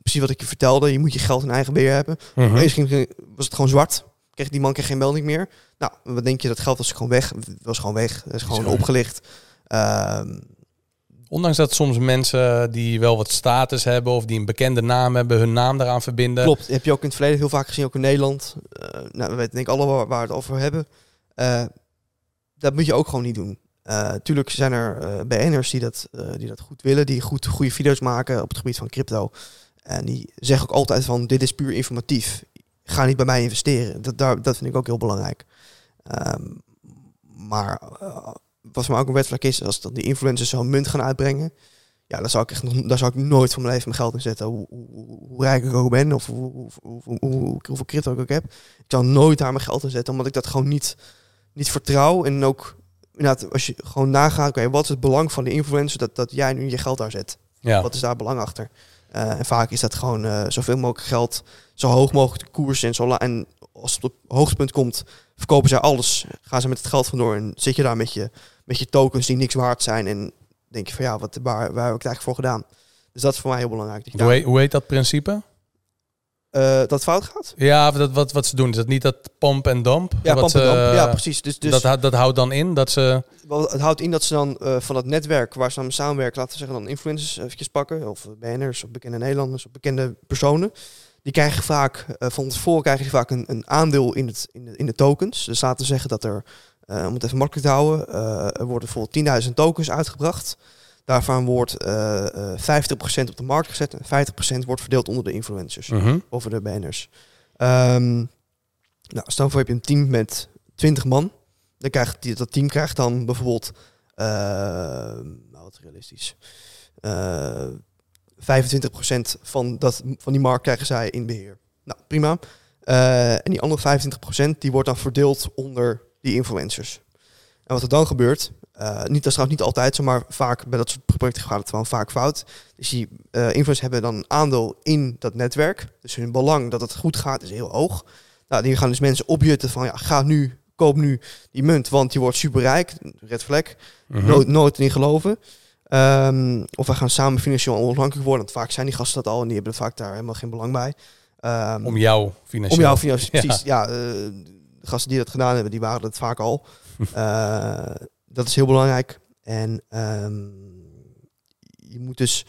Precies wat ik je vertelde. Je moet je geld in eigen beheer hebben. Mhm. Opeens ging, was het gewoon zwart. Kreeg die man kreeg geen melding meer. Nou, wat denk je? Dat geld was gewoon weg. Was gewoon weg. Is gewoon opgelicht. Ehm, Ondanks dat soms mensen die wel wat status hebben of die een bekende naam hebben, hun naam eraan verbinden. Klopt, heb je ook in het verleden heel vaak gezien, ook in Nederland. Eh, nou, we weten denk ik alle waar, waar we het over hebben. Eh, dat moet je ook gewoon niet doen. Eh tuurlijk zijn er BN'ers die dat, die dat goed willen, die goed goede video's maken op het gebied van crypto. En die zeggen ook altijd van, dit is puur informatief. Ga niet bij mij investeren. Dat, daar, dat vind ik ook heel belangrijk. Ehm, maar wat voor mij ook een flag is, als dan die influencers zo'n munt gaan uitbrengen, ja, daar zou ik echt nog, daar zou ik nooit van mijn leven mijn geld in zetten. Hoe, hoe, hoe- rijk ik ook ben of hoe, hoe, hoe, hoe- hoe- hoeveel crypto ik ook heb. Ik zou nooit daar mijn geld in zetten, omdat ik dat gewoon niet, niet vertrouw. En ook, inderdaad, als je gewoon nagaat, oké, wat is het belang van de influencer dat, dat jij nu je geld daar zet? Ja. Wat is daar belang achter? Eh, en vaak is dat gewoon eh, zoveel mogelijk geld, zo hoog mogelijk de koers en zo la- En als het op het hoogtepunt komt, verkopen zij alles. Gaan ze met het geld vandoor en zit je daar met je, met je tokens die niks waard zijn. En denk je van ja, wat, waar, waar heb ik het eigenlijk voor gedaan? Dus dat is voor mij heel belangrijk. Hoe, heet, hoe heet dat principe? Eh, dat het fout gaat? Ja, dat, wat, wat ze doen. Is dat niet dat pomp en dump? Ja, and ze- dump. ja precies. Dus, dus dat, houdt- dat houdt dan in dat ze... het houdt in dat ze dan eh, van dat netwerk waar ze samenwerken, laten we zeggen dan influencers eventjes pakken, of BN'ers, of bekende Nederlanders, of bekende personen. Die krijgen vaak, eh, van tevoren krijgen die vaak een, een aandeel in, het, in, de, in de tokens. Dus laten we zeggen dat er, eh, om het even makkelijk te houden, eh, er worden bijvoorbeeld 10.000 tokens uitgebracht. Daarvan wordt eh eh 50% op de markt gezet en 50% wordt verdeeld onder de influencers Mhm. over de banners. Ehm nou, stel voor je hebt een team met 20 man. Dan krijgt die, dat team krijgt dan bijvoorbeeld, ehm, nou wat realistisch, eh 25% van, dat, van die markt krijgen zij in beheer. Nou, prima. Eh, en die andere 25% die wordt dan verdeeld onder die influencers. En wat er dan gebeurt, eh, niet, dat is trouwens niet altijd zo, maar vaak bij dat soort projecten gaat het wel vaak fout. Dus die influencers hebben dan een aandeel in dat netwerk. Dus hun belang dat het goed gaat is heel hoog. Nou, die gaan dus mensen opjutten van ja, ga nu, koop nu die munt, want je wordt superrijk. Red flag. Mhm. Nooit, nooit in geloven. Ehm, of wij gaan samen financieel onafhankelijk worden. Want vaak zijn die gasten dat al en die hebben er vaak daar helemaal geen belang bij. Ehm, Om jou financieel... om jou financieel, (laughs) precies. Ja, eh, de gasten die dat gedaan hebben, die waren dat vaak al. (laughs) dat is heel belangrijk. En ehm, je moet dus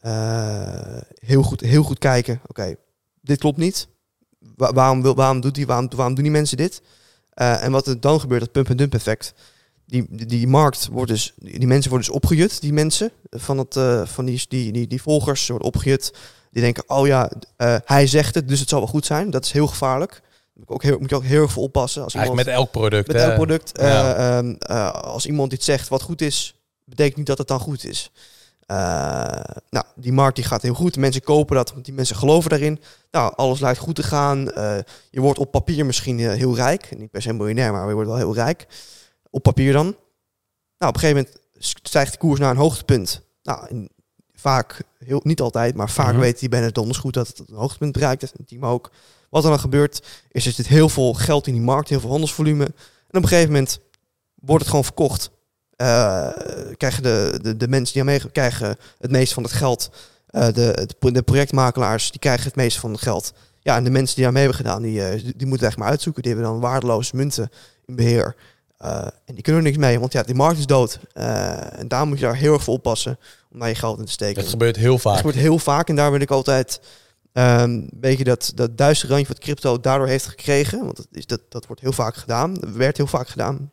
eh, heel, goed, heel goed kijken. Oké, dit klopt niet. Wa- waarom, wil, waarom, doet die, waarom, waarom doen die mensen dit? Eh, en wat er dan gebeurt, dat pump-and-dump effect. Die, die, markt wordt dus, die mensen worden dus opgejut, die mensen van, het, eh, van die, die, die, die volgers worden opgejut. Die denken, oh ja, hij zegt het, dus het zal wel goed zijn. Dat is heel gevaarlijk. Moet, ook heel, moet je ook heel erg voor oppassen. Als Eigenlijk met elk product. met hè? elk product. Ja. eh, ehm, eh, als iemand iets zegt wat goed is, betekent niet dat het dan goed is. Eh, nou, die markt die gaat heel goed. Mensen kopen dat, want die mensen geloven daarin. Nou, alles lijkt goed te gaan. Eh, je wordt op papier misschien eh, heel rijk. Niet per se miljonair, maar je wordt wel heel rijk. Op papier dan. Nou, op een gegeven moment stijgt de koers naar een hoogtepunt. Nou, vaak, heel, niet altijd, maar vaak Mhm. weet die Bennett donders goed dat het een hoogtepunt bereikt. En het team ook. Wat er dan gebeurt, is er zit heel veel geld in die markt, heel veel handelsvolume. En op een gegeven moment wordt het gewoon verkocht. Eh, krijgen de, de, de mensen die aan meegaan, krijgen het meeste van het geld. Eh, de, het de projectmakelaars die krijgen het meeste van het geld. Ja, en de mensen die aan mee hebben gedaan, die, eh, die, moeten echt maar uitzoeken. Die hebben dan waardeloze munten in beheer. Eh, en die kunnen er niks mee, want ja, die markt is dood. En daar moet je daar heel erg voor oppassen om daar je geld in te steken. Dat gebeurt heel Dat vaak. gebeurt heel vaak en daar wil ik altijd ehm, een beetje dat, dat duistere randje wat crypto daardoor heeft gekregen. Want dat, is, dat, dat wordt heel vaak gedaan, dat werd heel vaak gedaan.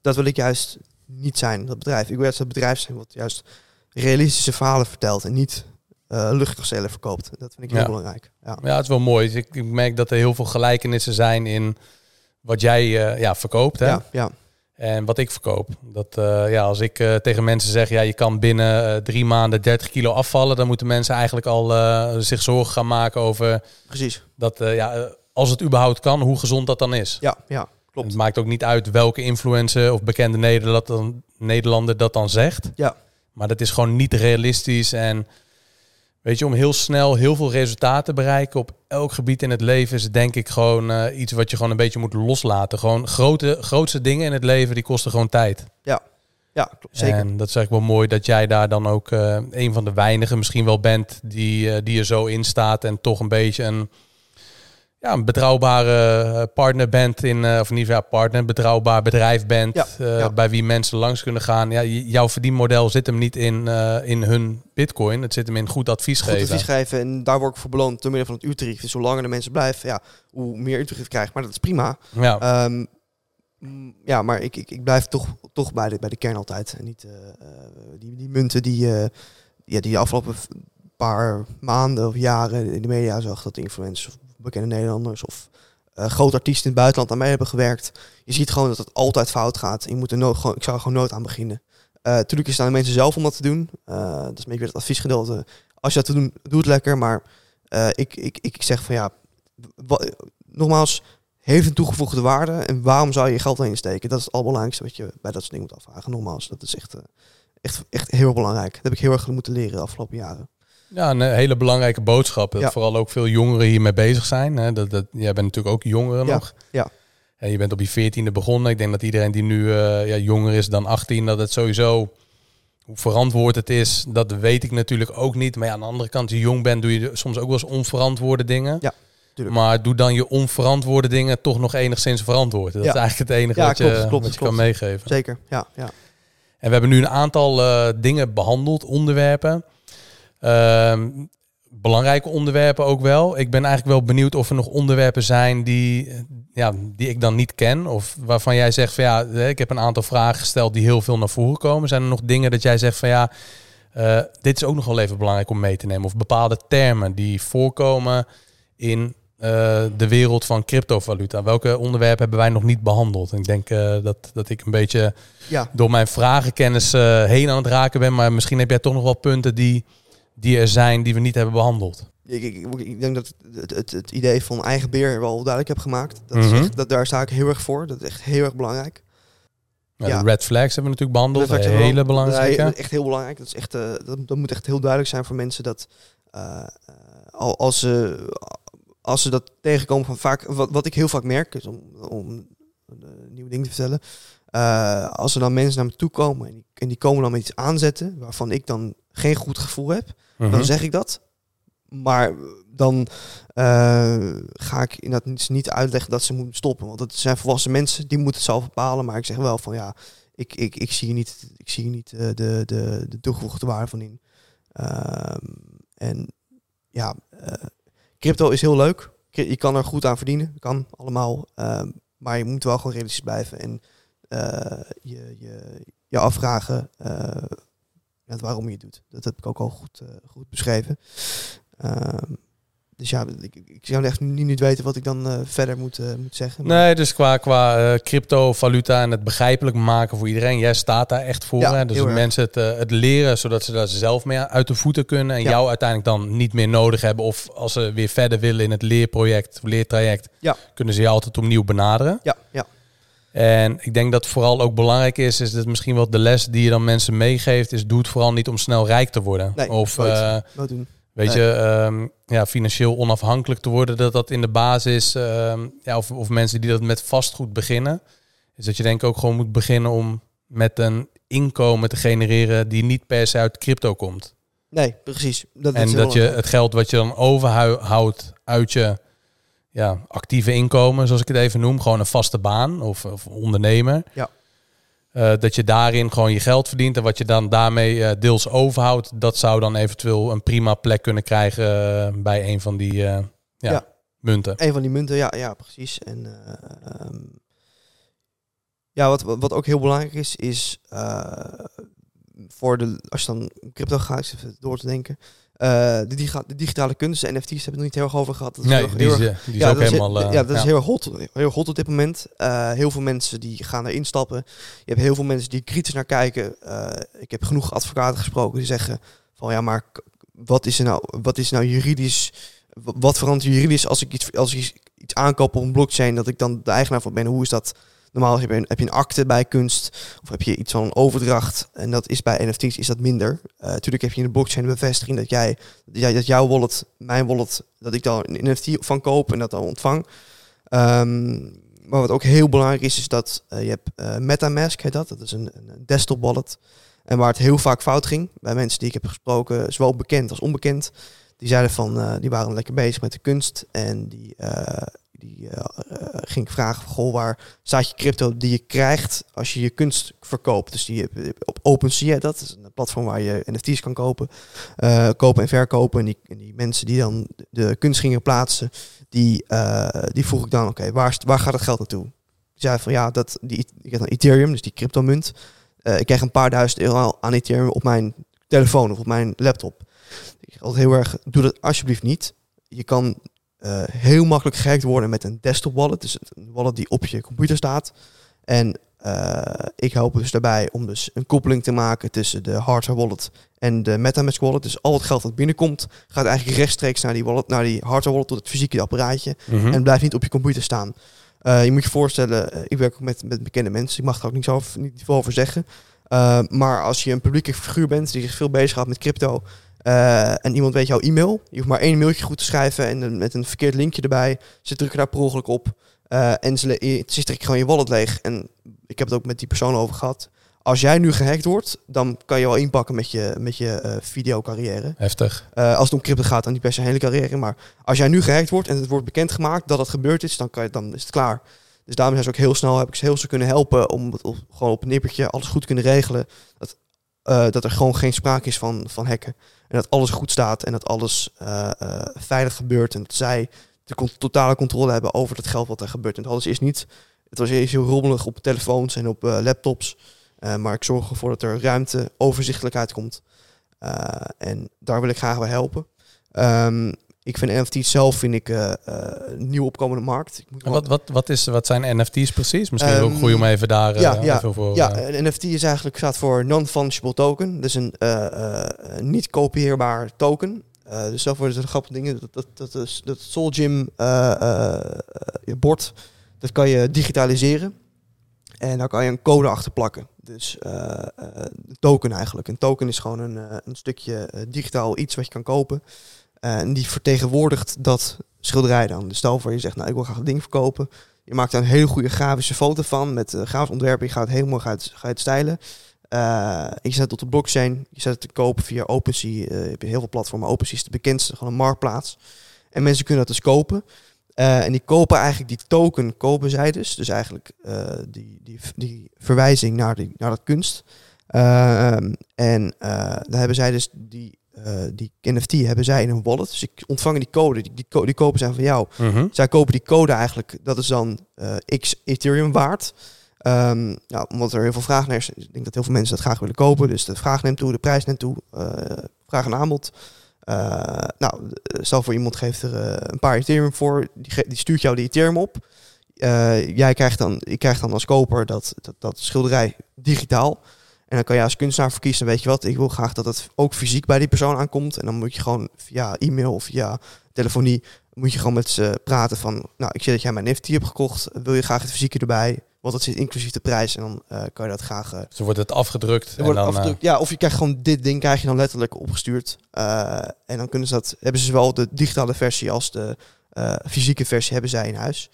Dat wil ik juist niet zijn, dat bedrijf. Ik wil juist dat bedrijf zijn wat juist realistische verhalen vertelt en niet luchtkastelen verkoopt. Dat vind ik heel Ja. belangrijk. Ja. Ja, het is wel mooi. Ik, ik merk dat er heel veel gelijkenissen zijn in wat jij eh, ja, verkoopt. Hè? Ja, ja, En wat ik verkoop. Dat, eh, ja, als ik eh, tegen mensen zeg, ja, je kan binnen eh, drie maanden 30 kilo afvallen, dan moeten mensen eigenlijk al zich zorgen gaan maken over precies. dat, ja, als het überhaupt kan, hoe gezond dat dan is. Ja, ja, klopt. Het maakt ook niet uit welke influencer of bekende Nederlander dat dan, Nederlander dat dan zegt. Ja. Maar dat is gewoon niet realistisch. En weet je, om heel snel heel veel resultaten te bereiken op elk gebied in het leven is het denk ik gewoon eh, iets wat je gewoon een beetje moet loslaten. Gewoon grote, grootste dingen in het leven die kosten gewoon tijd. Ja, klopt. zeker. En dat is eigenlijk wel mooi dat jij daar dan ook eh, een van de weinigen misschien wel bent die, eh, die er zo in staat en toch een beetje een, ja, een betrouwbare eh, partner bent in, eh, of niet ja, partner, betrouwbaar bedrijf bent Ja, eh, ja. bij wie mensen langs kunnen gaan. Ja, jouw verdienmodel zit hem niet in, in hun bitcoin, het zit hem in goed advies Goed geven. advies geven en daar word ik voor beloond door middel van het uurtarief. Dus hoe langer de mensen blijven, ja, hoe meer uurtarief krijg. Maar dat is prima. Ja, Ehm, mm, ja, maar ik, ik, ik blijf toch, toch bij, de, bij de kern altijd. En niet die, die munten die, ja, die de afgelopen paar maanden of jaren in de media zag. Dat influencers bekende Nederlanders of eh, grote artiesten in het buitenland aan mee hebben gewerkt. Je ziet gewoon dat het altijd fout gaat. Je moet er gewoon, ik zou er gewoon nooit aan beginnen. Eh tuurlijk is het aan de mensen zelf om dat te doen. Eh, dat is een beetje het adviesgedeelte. Als je dat te doen, doe het lekker. Maar ik, ik, ik zeg van ja, nogmaals, heeft een toegevoegde waarde en waarom zou je je geld erin steken? Dat is het allerbelangrijkste wat je bij dat soort dingen moet afvragen. Nogmaals, dat is echt, echt, echt heel belangrijk. Dat heb ik heel erg moeten leren de afgelopen jaren. Ja, een hele belangrijke boodschap. Dat Ja. vooral ook veel jongeren hiermee bezig zijn. Hè. Dat, dat, jij bent natuurlijk ook jongeren Ja, nog. ja. En je bent op je veertiende begonnen. Ik denk dat iedereen die nu eh, ja, jonger is dan 18, dat het sowieso hoe verantwoord het is, dat weet ik natuurlijk ook niet. Maar ja, aan de andere kant, als je jong bent, doe je soms ook wel eens onverantwoorde dingen. Ja, tuurlijk. Maar doe dan je onverantwoorde dingen toch nog enigszins verantwoord. Dat Ja. is eigenlijk het enige Ja, wat je, klopt, wat je klopt. kan meegeven. Zeker, ja. ja. En we hebben nu een aantal eh, dingen behandeld, onderwerpen. Ehm, belangrijke onderwerpen ook wel. Ik ben eigenlijk wel benieuwd of er nog onderwerpen zijn die, eh, ja, die ik dan niet ken. Of waarvan jij zegt van ja, eh, ik heb een aantal vragen gesteld die heel veel naar voren komen. Zijn er nog dingen dat jij zegt van ja, eh, dit is ook nog wel even belangrijk om mee te nemen. Of bepaalde termen die voorkomen in de wereld van cryptovaluta. Welke onderwerpen hebben wij nog niet behandeld? En ik denk dat, dat ik een beetje ja. door mijn vragenkennis heen aan het raken ben. Maar misschien heb jij toch nog wel punten die, die er zijn die we niet hebben behandeld. Ik, ik, ik- denk dat het, het, het idee van eigen beheer wel duidelijk heb gemaakt. Dat echt, dat, daar sta ik heel erg voor. Dat is echt heel erg belangrijk. Ja, red flags hebben we natuurlijk behandeld. Dat is Een echt hele belangrijke. Dat is echt heel belangrijk. Dat, is echt, eh, dat, dat moet echt heel duidelijk zijn voor mensen dat eh, eh, al- als, ze, als ze dat tegenkomen van vaak, wat, wat ik heel vaak merk, is om, om een nieuwe ding te vertellen. eh, als er dan mensen naar me toe komen en die, en die komen dan met iets aanzetten waarvan ik dan geen goed gevoel heb, Mhm. dan zeg ik dat. Maar dan eh, ga ik inderdaad niet, niet uitleggen dat ze moeten stoppen. Want het zijn volwassen mensen, die moeten het zelf bepalen. Maar ik zeg wel van ja, ik, ik, ik zie hier niet, ik zie niet eh, de, de, de toegevoegde waarde van in. Ehm, en ja, eh, crypto is heel leuk. Je kan er goed aan verdienen. Kan allemaal. Ehm, Maar je moet wel gewoon realistisch blijven en eh, je, je, je afvragen ja, waarom je het doet. Dat heb ik ook al goed, eh, goed beschreven. Ehm, dus ja, ik, ik zou echt nu niet weten wat ik dan eh, verder moet, eh, moet zeggen. Maar- Nee, dus qua, qua crypto, valuta en het begrijpelijk maken voor iedereen. Jij staat daar echt voor. Ja, hè? Dus dat mensen het, het leren, zodat ze daar zelf mee uit de voeten kunnen. En Ja. jou uiteindelijk dan niet meer nodig hebben. Of als ze weer verder willen in het leerproject, leertraject, Ja. kunnen ze je altijd opnieuw benaderen. Ja, ja. En ik denk dat vooral ook belangrijk is, is dat misschien wel de les die je dan mensen meegeeft, is doe het vooral niet om snel rijk te worden. Nee, of nooit. eh, doen? weet Nee. je, ehm, ja, financieel onafhankelijk te worden, dat dat in de basis, ehm, ja, of, of mensen die dat met vastgoed beginnen, is dat je denk ik ook gewoon moet beginnen om met een inkomen te genereren die niet per se uit crypto komt. Nee, precies. Dat is en dat je het geld wat je dan overhoudt uit je ja, actieve inkomen, zoals ik het even noem, gewoon een vaste baan of, of ondernemer. Ja. Eh, dat je daarin gewoon je geld verdient en wat je dan daarmee eh, deels overhoudt, dat zou dan eventueel een prima plek kunnen krijgen eh, bij een van die ja, Ja. munten. Een van die munten, ja, ja precies. En eh, ehm, ja, wat, wat ook heel belangrijk is, is voor de, als je dan crypto gaat, ik zit even door te denken, de, diga- de digitale kunst, de NFT's, hebben we het nog niet heel erg over gehad. Dat is Nee, heel, die heel is, erg- eh, die is ja, ook dat helemaal... Is, eh, ja, dat is heel hot, heel hot op dit moment. Eh, heel veel mensen die gaan erin stappen. Je hebt heel veel mensen die kritisch naar kijken. Eh, ik heb genoeg advocaten gesproken die zeggen van ja, maar wat is er nou, wat is nou juridisch? Wat verandert er juridisch als ik iets, als ik iets aankoop op een blockchain dat ik dan de eigenaar van ben? Hoe is dat? Normaal heb je een, heb je een akte bij kunst of heb je iets van een overdracht en dat is bij NFT's is dat minder. Eh natuurlijk heb je in de blockchain een bevestiging dat jij, dat jouw wallet, mijn wallet, dat ik daar een NFT van koop en dat dan ontvang. Ehm, maar wat ook heel belangrijk is, is dat eh, je hebt eh, MetaMask, heet dat. Dat is een, een desktop wallet. En waar het heel vaak fout ging, bij mensen die ik heb gesproken, zowel bekend als onbekend, die zeiden van, eh, die waren lekker bezig met de kunst en die, eh, die eh, eh, ging ik vragen, goh, waar staat je crypto die je krijgt als je je kunst verkoopt? Dus die op OpenSea, dat is een platform waar je NFT's kan kopen, eh, kopen en verkopen. En die, en die mensen die dan de kunst gingen plaatsen, die, eh, die vroeg ik dan, oké, waar, waar gaat het geld naartoe? Die zei van, ja, dat, die, ik heb dan Ethereum, dus die cryptomunt. Eh ik krijg een paar duizend euro aan Ethereum op mijn telefoon of op mijn laptop. Ik altijd heel erg, doe dat alsjeblieft niet. Je kan eh, heel makkelijk gehackt worden met een desktop wallet. Dus een wallet die op je computer staat. En eh, ik help dus daarbij om dus een koppeling te maken tussen de hardware wallet en de MetaMask wallet. Dus al het geld dat binnenkomt, gaat eigenlijk rechtstreeks naar die wallet, naar die hardware wallet tot het fysieke apparaatje. Mhm. En blijft niet op je computer staan. Eh, je moet je voorstellen, ik werk ook met, met bekende mensen. Ik mag er ook niet, zo over, niet veel over zeggen. Maar als je een publieke figuur bent die zich veel bezighoudt met crypto. Eh, en iemand weet jouw e-mail. Je hoeft maar één mailtje goed te schrijven en een- met een verkeerd linkje erbij. Ze drukken daar per ongeluk op. eh, en ze, ze trekken gewoon je wallet leeg. En ik heb het ook met die persoon over gehad. Als jij nu gehackt wordt, dan kan je wel inpakken met je, met je eh, videocarrière. Heftig. Als het om crypto gaat, dan niet per se een hele carrière. Maar als jij nu gehackt wordt en het wordt bekendgemaakt dat het gebeurd is, dan, kan je, dan is het klaar. Dus daarom zijn ze ook heel snel, heb ik ze heel snel kunnen helpen om het op, gewoon op een nippertje alles goed te kunnen regelen. Dat, dat er gewoon geen sprake is van, van hacken. En dat alles goed staat en dat alles eh, eh, veilig gebeurt. En dat zij de totale controle hebben over het geld wat er gebeurt. En alles is niet. Het was eerst heel rommelig op telefoons en op eh, laptops. Maar ik zorg ervoor dat er ruimte, overzichtelijkheid komt. En daar wil ik graag bij helpen. Ehm, ik vind NFT's zelf vind ik, eh, eh, een nieuw opkomende markt. Ik moet wat, wat, wat, is, wat zijn NFT's precies? Misschien ook Ehm, goed om even daar eh, ja, even voor... ja, eh, een NFT is eigenlijk staat voor non-fungible token. Dus een eh, eh, niet kopieerbaar token. Eh, dus zelf worden grappige dingen. Dat, dat, dat, is, dat Soul Gym eh, eh, eh, je bord, dat kan je digitaliseren. En daar kan je een code achter plakken. Dus eh, eh, een token eigenlijk. Een token is gewoon een, eh, een stukje eh, digitaal iets wat je kan kopen. Eh, en die vertegenwoordigt dat schilderij dan. Dus stel voor je zegt, nou ik wil graag een ding verkopen. Je maakt daar een hele goede grafische foto van met uh, grafisch ontwerp. Je gaat het helemaal gaat, ga je stijlen. Uh, je zet het op de blockchain. Je zet het te kopen via OpenSea. Je hebt heel veel platformen. OpenSea is de bekendste, gewoon een marktplaats. En mensen kunnen dat dus kopen. En die kopen eigenlijk die token, kopen zij dus. Dus eigenlijk die, die, die verwijzing naar, die, naar dat kunst. Uh, en daar hebben zij dus die eh, die NFT hebben zij in een wallet. Dus ik ontvangen die code, die, die, co- die kopen zijn van jou. Mhm. Zij kopen die code eigenlijk, dat is dan eh, x Ethereum waard. Ehm, nou, omdat er heel veel vraag naar is, ik denk dat heel veel mensen dat graag willen kopen. Dus de vraag neemt toe, de prijs neemt toe, eh, vraag en aanbod. Nou, stel voor iemand geeft er een paar Ethereum voor, die, die stuurt jou die Ethereum op. Jij krijgt dan, ik krijg dan als koper dat, dat, dat schilderij digitaal. En dan kan je als kunstenaar verkiezen, weet je wat, ik wil graag dat het ook fysiek bij die persoon aankomt. En dan moet je gewoon via e-mail of via telefonie, moet je gewoon met ze praten van, nou, ik zie dat jij mijn NFT hebt gekocht, wil je graag het fysieke erbij? Want dat zit inclusief de prijs en dan eh, kan je dat graag... Dus dan wordt het afgedrukt. en wordt dan, eh, ja, of je krijgt gewoon dit ding krijg je dan letterlijk opgestuurd. En dan kunnen ze dat, hebben ze zowel de digitale versie als de fysieke versie hebben zij in huis.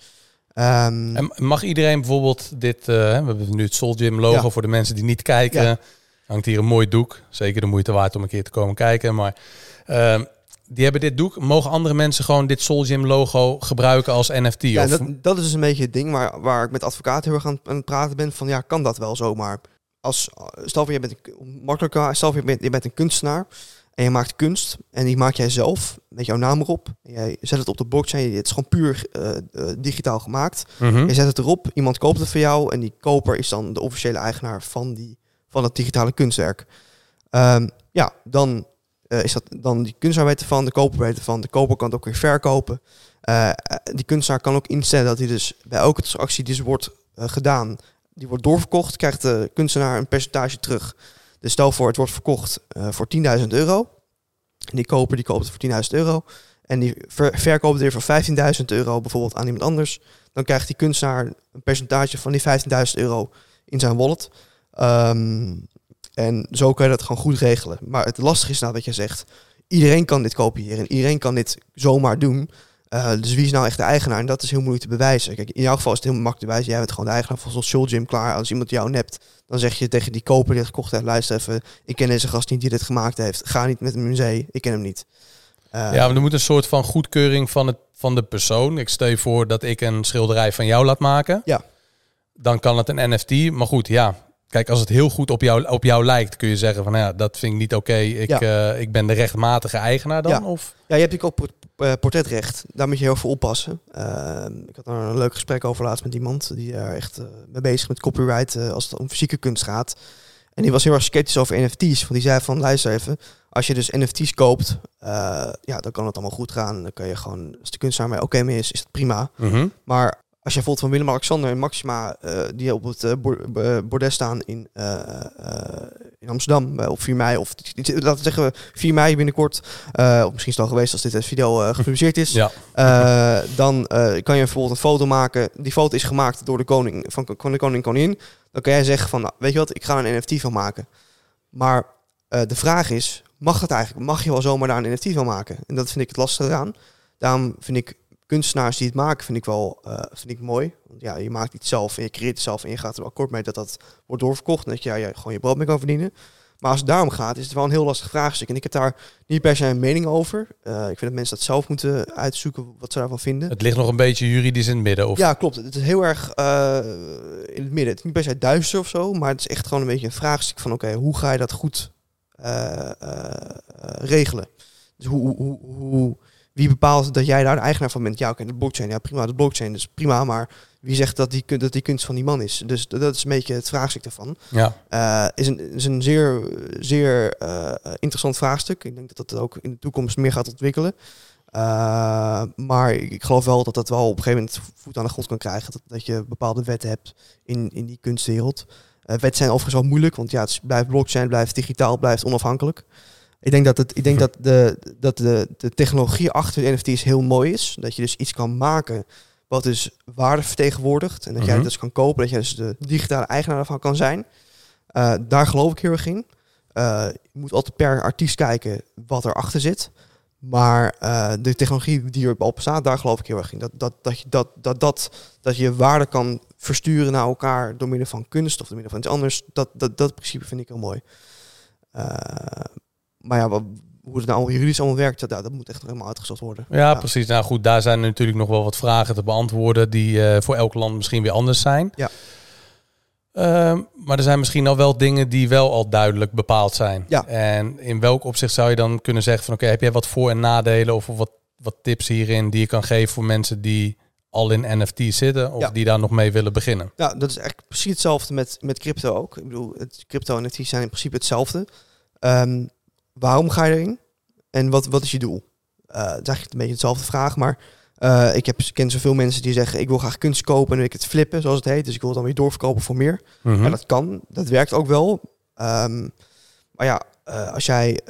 Ehm, En mag iedereen bijvoorbeeld dit, eh, we hebben nu het Soul Gym logo Ja. voor de mensen die niet kijken. Ja. Hangt hier een mooi doek. Zeker de moeite waard om een keer te komen kijken. Maar ehm, die hebben dit doek. Mogen andere mensen gewoon dit Soul Gym logo gebruiken als NFT? ja, of, dat, dat is dus een beetje het ding waar, waar ik met advocaten heel erg aan, aan het praten ben. Van ja, kan dat wel zomaar? Als, stel voor je bent, een, makkelijker, stel voor je bent, je bent een kunstenaar en je maakt kunst en die maak jij zelf met jouw naam erop. En jij zet het op de blockchain, het is gewoon puur eh, eh, digitaal gemaakt. Mhm. Je zet het erop, iemand koopt het voor jou en die koper is dan de officiële eigenaar van, die, van het digitale kunstwerk. Ehm, ja, dan eh, is dat dan die kunstenaar weet ervan, de koper weet ervan, de koper kan het ook weer verkopen. Die kunstenaar kan ook instellen dat hij dus bij elke transactie die dus wordt gedaan, die wordt doorverkocht, krijgt de kunstenaar een percentage terug. Dus stel voor, het wordt verkocht eh, voor 10.000 euro. En die koper die koopt het voor 10.000 euro. En die ver- verkoopt het weer voor 15.000 euro bijvoorbeeld aan iemand anders. Dan krijgt die kunstenaar een percentage van die 15.000 euro in zijn wallet. Ehm, en zo kan je dat gewoon goed regelen. Maar het lastige is nou wat je zegt. Iedereen kan dit kopiëren. Iedereen kan dit zomaar doen. Eh, dus wie is nou echt de eigenaar? En dat is heel moeilijk te bewijzen. Kijk, in jouw geval is het heel makkelijk te bewijzen. Jij bent gewoon de eigenaar van zo'n Soul Gym. Klaar, als iemand jou nept, dan zeg je tegen die koper die het gekocht heeft... luister even, ik ken deze gast niet die dit gemaakt heeft. Ga niet met in zee, ik ken hem niet. Eh, ja, maar er moet een soort van goedkeuring van, het, van de persoon. Ik stel je voor dat ik een schilderij van jou laat maken. Ja. Dan kan het een NFT. Maar goed, ja. Kijk, als het heel goed op jou, op jou lijkt, kun je zeggen van nou ja, dat vind ik niet oké. Ik, Ja. eh, ik ben de rechtmatige eigenaar dan. Ja. Of? Ja, je hebt natuurlijk ook eh, portretrecht. Daar moet je heel veel oppassen. Ehm, ik had er een leuk gesprek over laatst met iemand die daar echt eh, mee bezig is met copyright eh, als het om fysieke kunst gaat. En die was heel erg sceptisch over NFT's. Want die zei van, luister even, als je dus NFT's koopt, eh, ja, dan kan het allemaal goed gaan. Dan kan je gewoon, als de kunstenaar mee oké mee is, is het prima. Mhm. Maar als je bijvoorbeeld van Willem-Alexander en Maxima, eh, die op het bordes staan in, in Amsterdam op 4 mei, of laten we zeggen 4 mei binnenkort, of misschien is het al geweest als dit video eh, gepubliceerd is, (laughs) Ja. dan kan je bijvoorbeeld een foto maken. Die foto is gemaakt door de koning, van, de koning en koningin. Dan kan jij zeggen van, nou, weet je wat, ik ga er een NFT van maken. Maar de vraag is, mag dat eigenlijk? Mag je wel zomaar daar een NFT van maken? En dat vind ik het lastige eraan. Daarom vind ik kunstenaars die het maken, vind ik wel eh, vind ik mooi. Want ja, je maakt iets zelf en je creëert het zelf en je gaat er akkoord mee dat dat wordt doorverkocht. En dat je daar gewoon je brood mee kan verdienen. Maar als het daarom gaat, is het wel een heel lastig vraagstuk. En ik heb daar niet per se een mening over. Eh, ik vind dat mensen dat zelf moeten uitzoeken wat ze daarvan vinden. Het ligt nog een beetje juridisch in het midden. Of? Ja, klopt. Het is heel erg eh, in het midden. Het is niet per se duister of zo, maar het is echt gewoon een beetje een vraagstuk van oké, hoe ga je dat goed regelen? Dus hoe, hoe, hoe, hoe- wie bepaalt dat jij daar de eigenaar van bent? Ja, oké, de blockchain. Ja, prima, de blockchain is prima, maar wie zegt dat die, dat die kunst van die man is? Dus dat is een beetje het vraagstuk daarvan. Ja. Eh, is een, is een zeer, zeer eh, interessant vraagstuk. Ik denk dat dat ook in de toekomst meer gaat ontwikkelen. Eh, maar ik geloof wel dat dat wel op een gegeven moment voet aan de grond kan krijgen. Dat, dat je bepaalde wetten hebt in, in die kunstwereld. Wetten zijn overigens wel moeilijk, want ja, het blijft blockchain, blijft digitaal, blijft onafhankelijk. Ik denk dat, het, ik denk dat, de, dat de, de technologie achter de NFT's heel mooi is. Dat je dus iets kan maken wat dus waarde vertegenwoordigt. En dat jij Mhm. het dus kan kopen, dat jij dus de digitale eigenaar daarvan kan zijn. Eh, daar geloof ik heel erg in. Eh, je moet altijd per artiest kijken wat erachter zit. Maar eh, de technologie die erop bestaat, daar geloof ik heel erg in. Dat, dat, dat, je, dat, dat, dat, dat je waarde kan versturen naar elkaar door middel van kunst of door middel van iets anders. Dat, dat, dat principe vind ik heel mooi. Maar ja, wat, hoe het nou juridisch allemaal werkt, dat, ja, dat moet echt nog helemaal uitgezocht worden. Ja, precies. Nou goed, daar zijn natuurlijk nog wel wat vragen te beantwoorden die eh, voor elk land misschien weer anders zijn. Ja. Ehm, maar er zijn misschien al wel dingen die wel al duidelijk bepaald zijn. Ja. En in welk opzicht zou je dan kunnen zeggen van oké, heb jij wat voor- en nadelen of wat, wat tips hierin die je kan geven voor mensen die al in NFT zitten of Ja. die daar nog mee willen beginnen? Ja, dat is eigenlijk precies hetzelfde met, met crypto ook. Ik bedoel, het, crypto en NFT's zijn in principe hetzelfde. Ehm, waarom ga je erin? En wat, wat is je doel? Eh het is eigenlijk een beetje hetzelfde vraag, maar eh, ik heb, ken zoveel mensen die zeggen... ik wil graag kunst kopen en wil ik het flippen, zoals het heet. Dus ik wil het dan weer doorverkopen voor meer. Mhm. Ja, dat kan. Dat werkt ook wel. Ehm, maar ja, eh, als jij, ik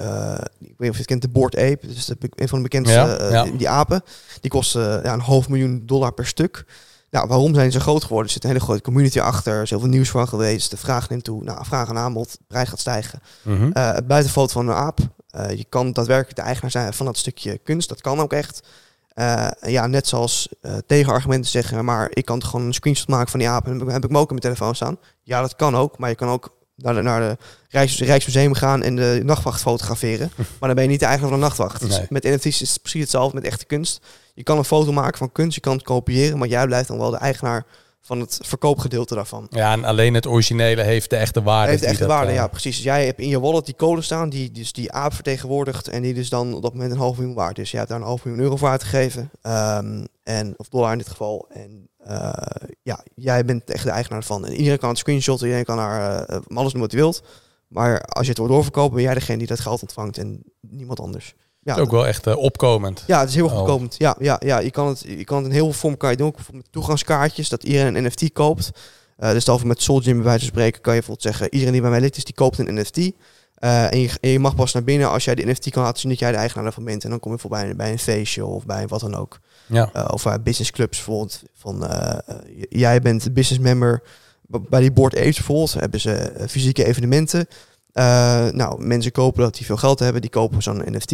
weet niet of je het kent, de Board Ape, dus de, een van de bekendste Ja, ja. die, die apen, die kosten ja, een half miljoen dollar per stuk. Nou, waarom zijn ze groot geworden? Er zit een hele grote community achter, er is heel veel nieuws van geweest, de vraag neemt toe, nou, vraag en aanbod, de prijs gaat stijgen. Mhm. Eh het buitenfoto van een aap, eh, je kan daadwerkelijk de eigenaar zijn van dat stukje kunst, dat kan ook echt. Eh, ja, net zoals tegenargumenten zeggen, maar ik kan gewoon een screenshot maken van die aap en dan heb ik- heb ik hem ook in mijn telefoon staan. Ja, dat kan ook, maar je kan ook naar de, naar de Rijks, Rijksmuseum gaan en de nachtwacht fotograferen. (laughs) maar dan ben je niet de eigenaar van de nachtwacht. Dus met NFT's is het precies hetzelfde met echte kunst. Je kan een foto maken van kunst, je kan het kopiëren, maar jij blijft dan wel de eigenaar van het verkoopgedeelte daarvan. Ja, en alleen het originele heeft de echte waarde. heeft die echt dat, waarde, eh, ja, precies. Dus jij hebt in je wallet die code staan, die dus die aap vertegenwoordigt en die dus dan op dat moment een half miljoen waard is. Je hebt daar een half miljoen euro voor uitgegeven, ehm, en, of dollar in dit geval. En eh, ja, jij bent echt de eigenaar van. En iedereen kan het screenshotten, iedereen kan daar eh, alles doen wat hij wilt. Maar als je het wordt doorverkopen, ben jij degene die dat geld ontvangt en niemand anders. Ja, is ook wel echt eh, opkomend. ja, het is heel Oh. voorkomend. Ja, ja, ja je, kan het, je kan het in heel veel vorm kan je doen. Ook bijvoorbeeld met toegangskaartjes, dat iedereen een NFT koopt. Eh dus over met Soul Gym bij wijze van spreken kan je bijvoorbeeld zeggen... iedereen die bij mij lid is, die koopt een NFT. Eh, en, je, en je mag pas naar binnen als jij de NFT kan laten zien dat jij de eigenaar daarvan bent. En dan kom je voorbij bij een feestje of bij wat dan ook. Ja. Eh, of bij business clubs bijvoorbeeld. Van, eh, jij bent business member. Bij die Board Apes bijvoorbeeld hebben ze fysieke evenementen. Nou, mensen kopen dat die veel geld hebben, die kopen zo'n NFT.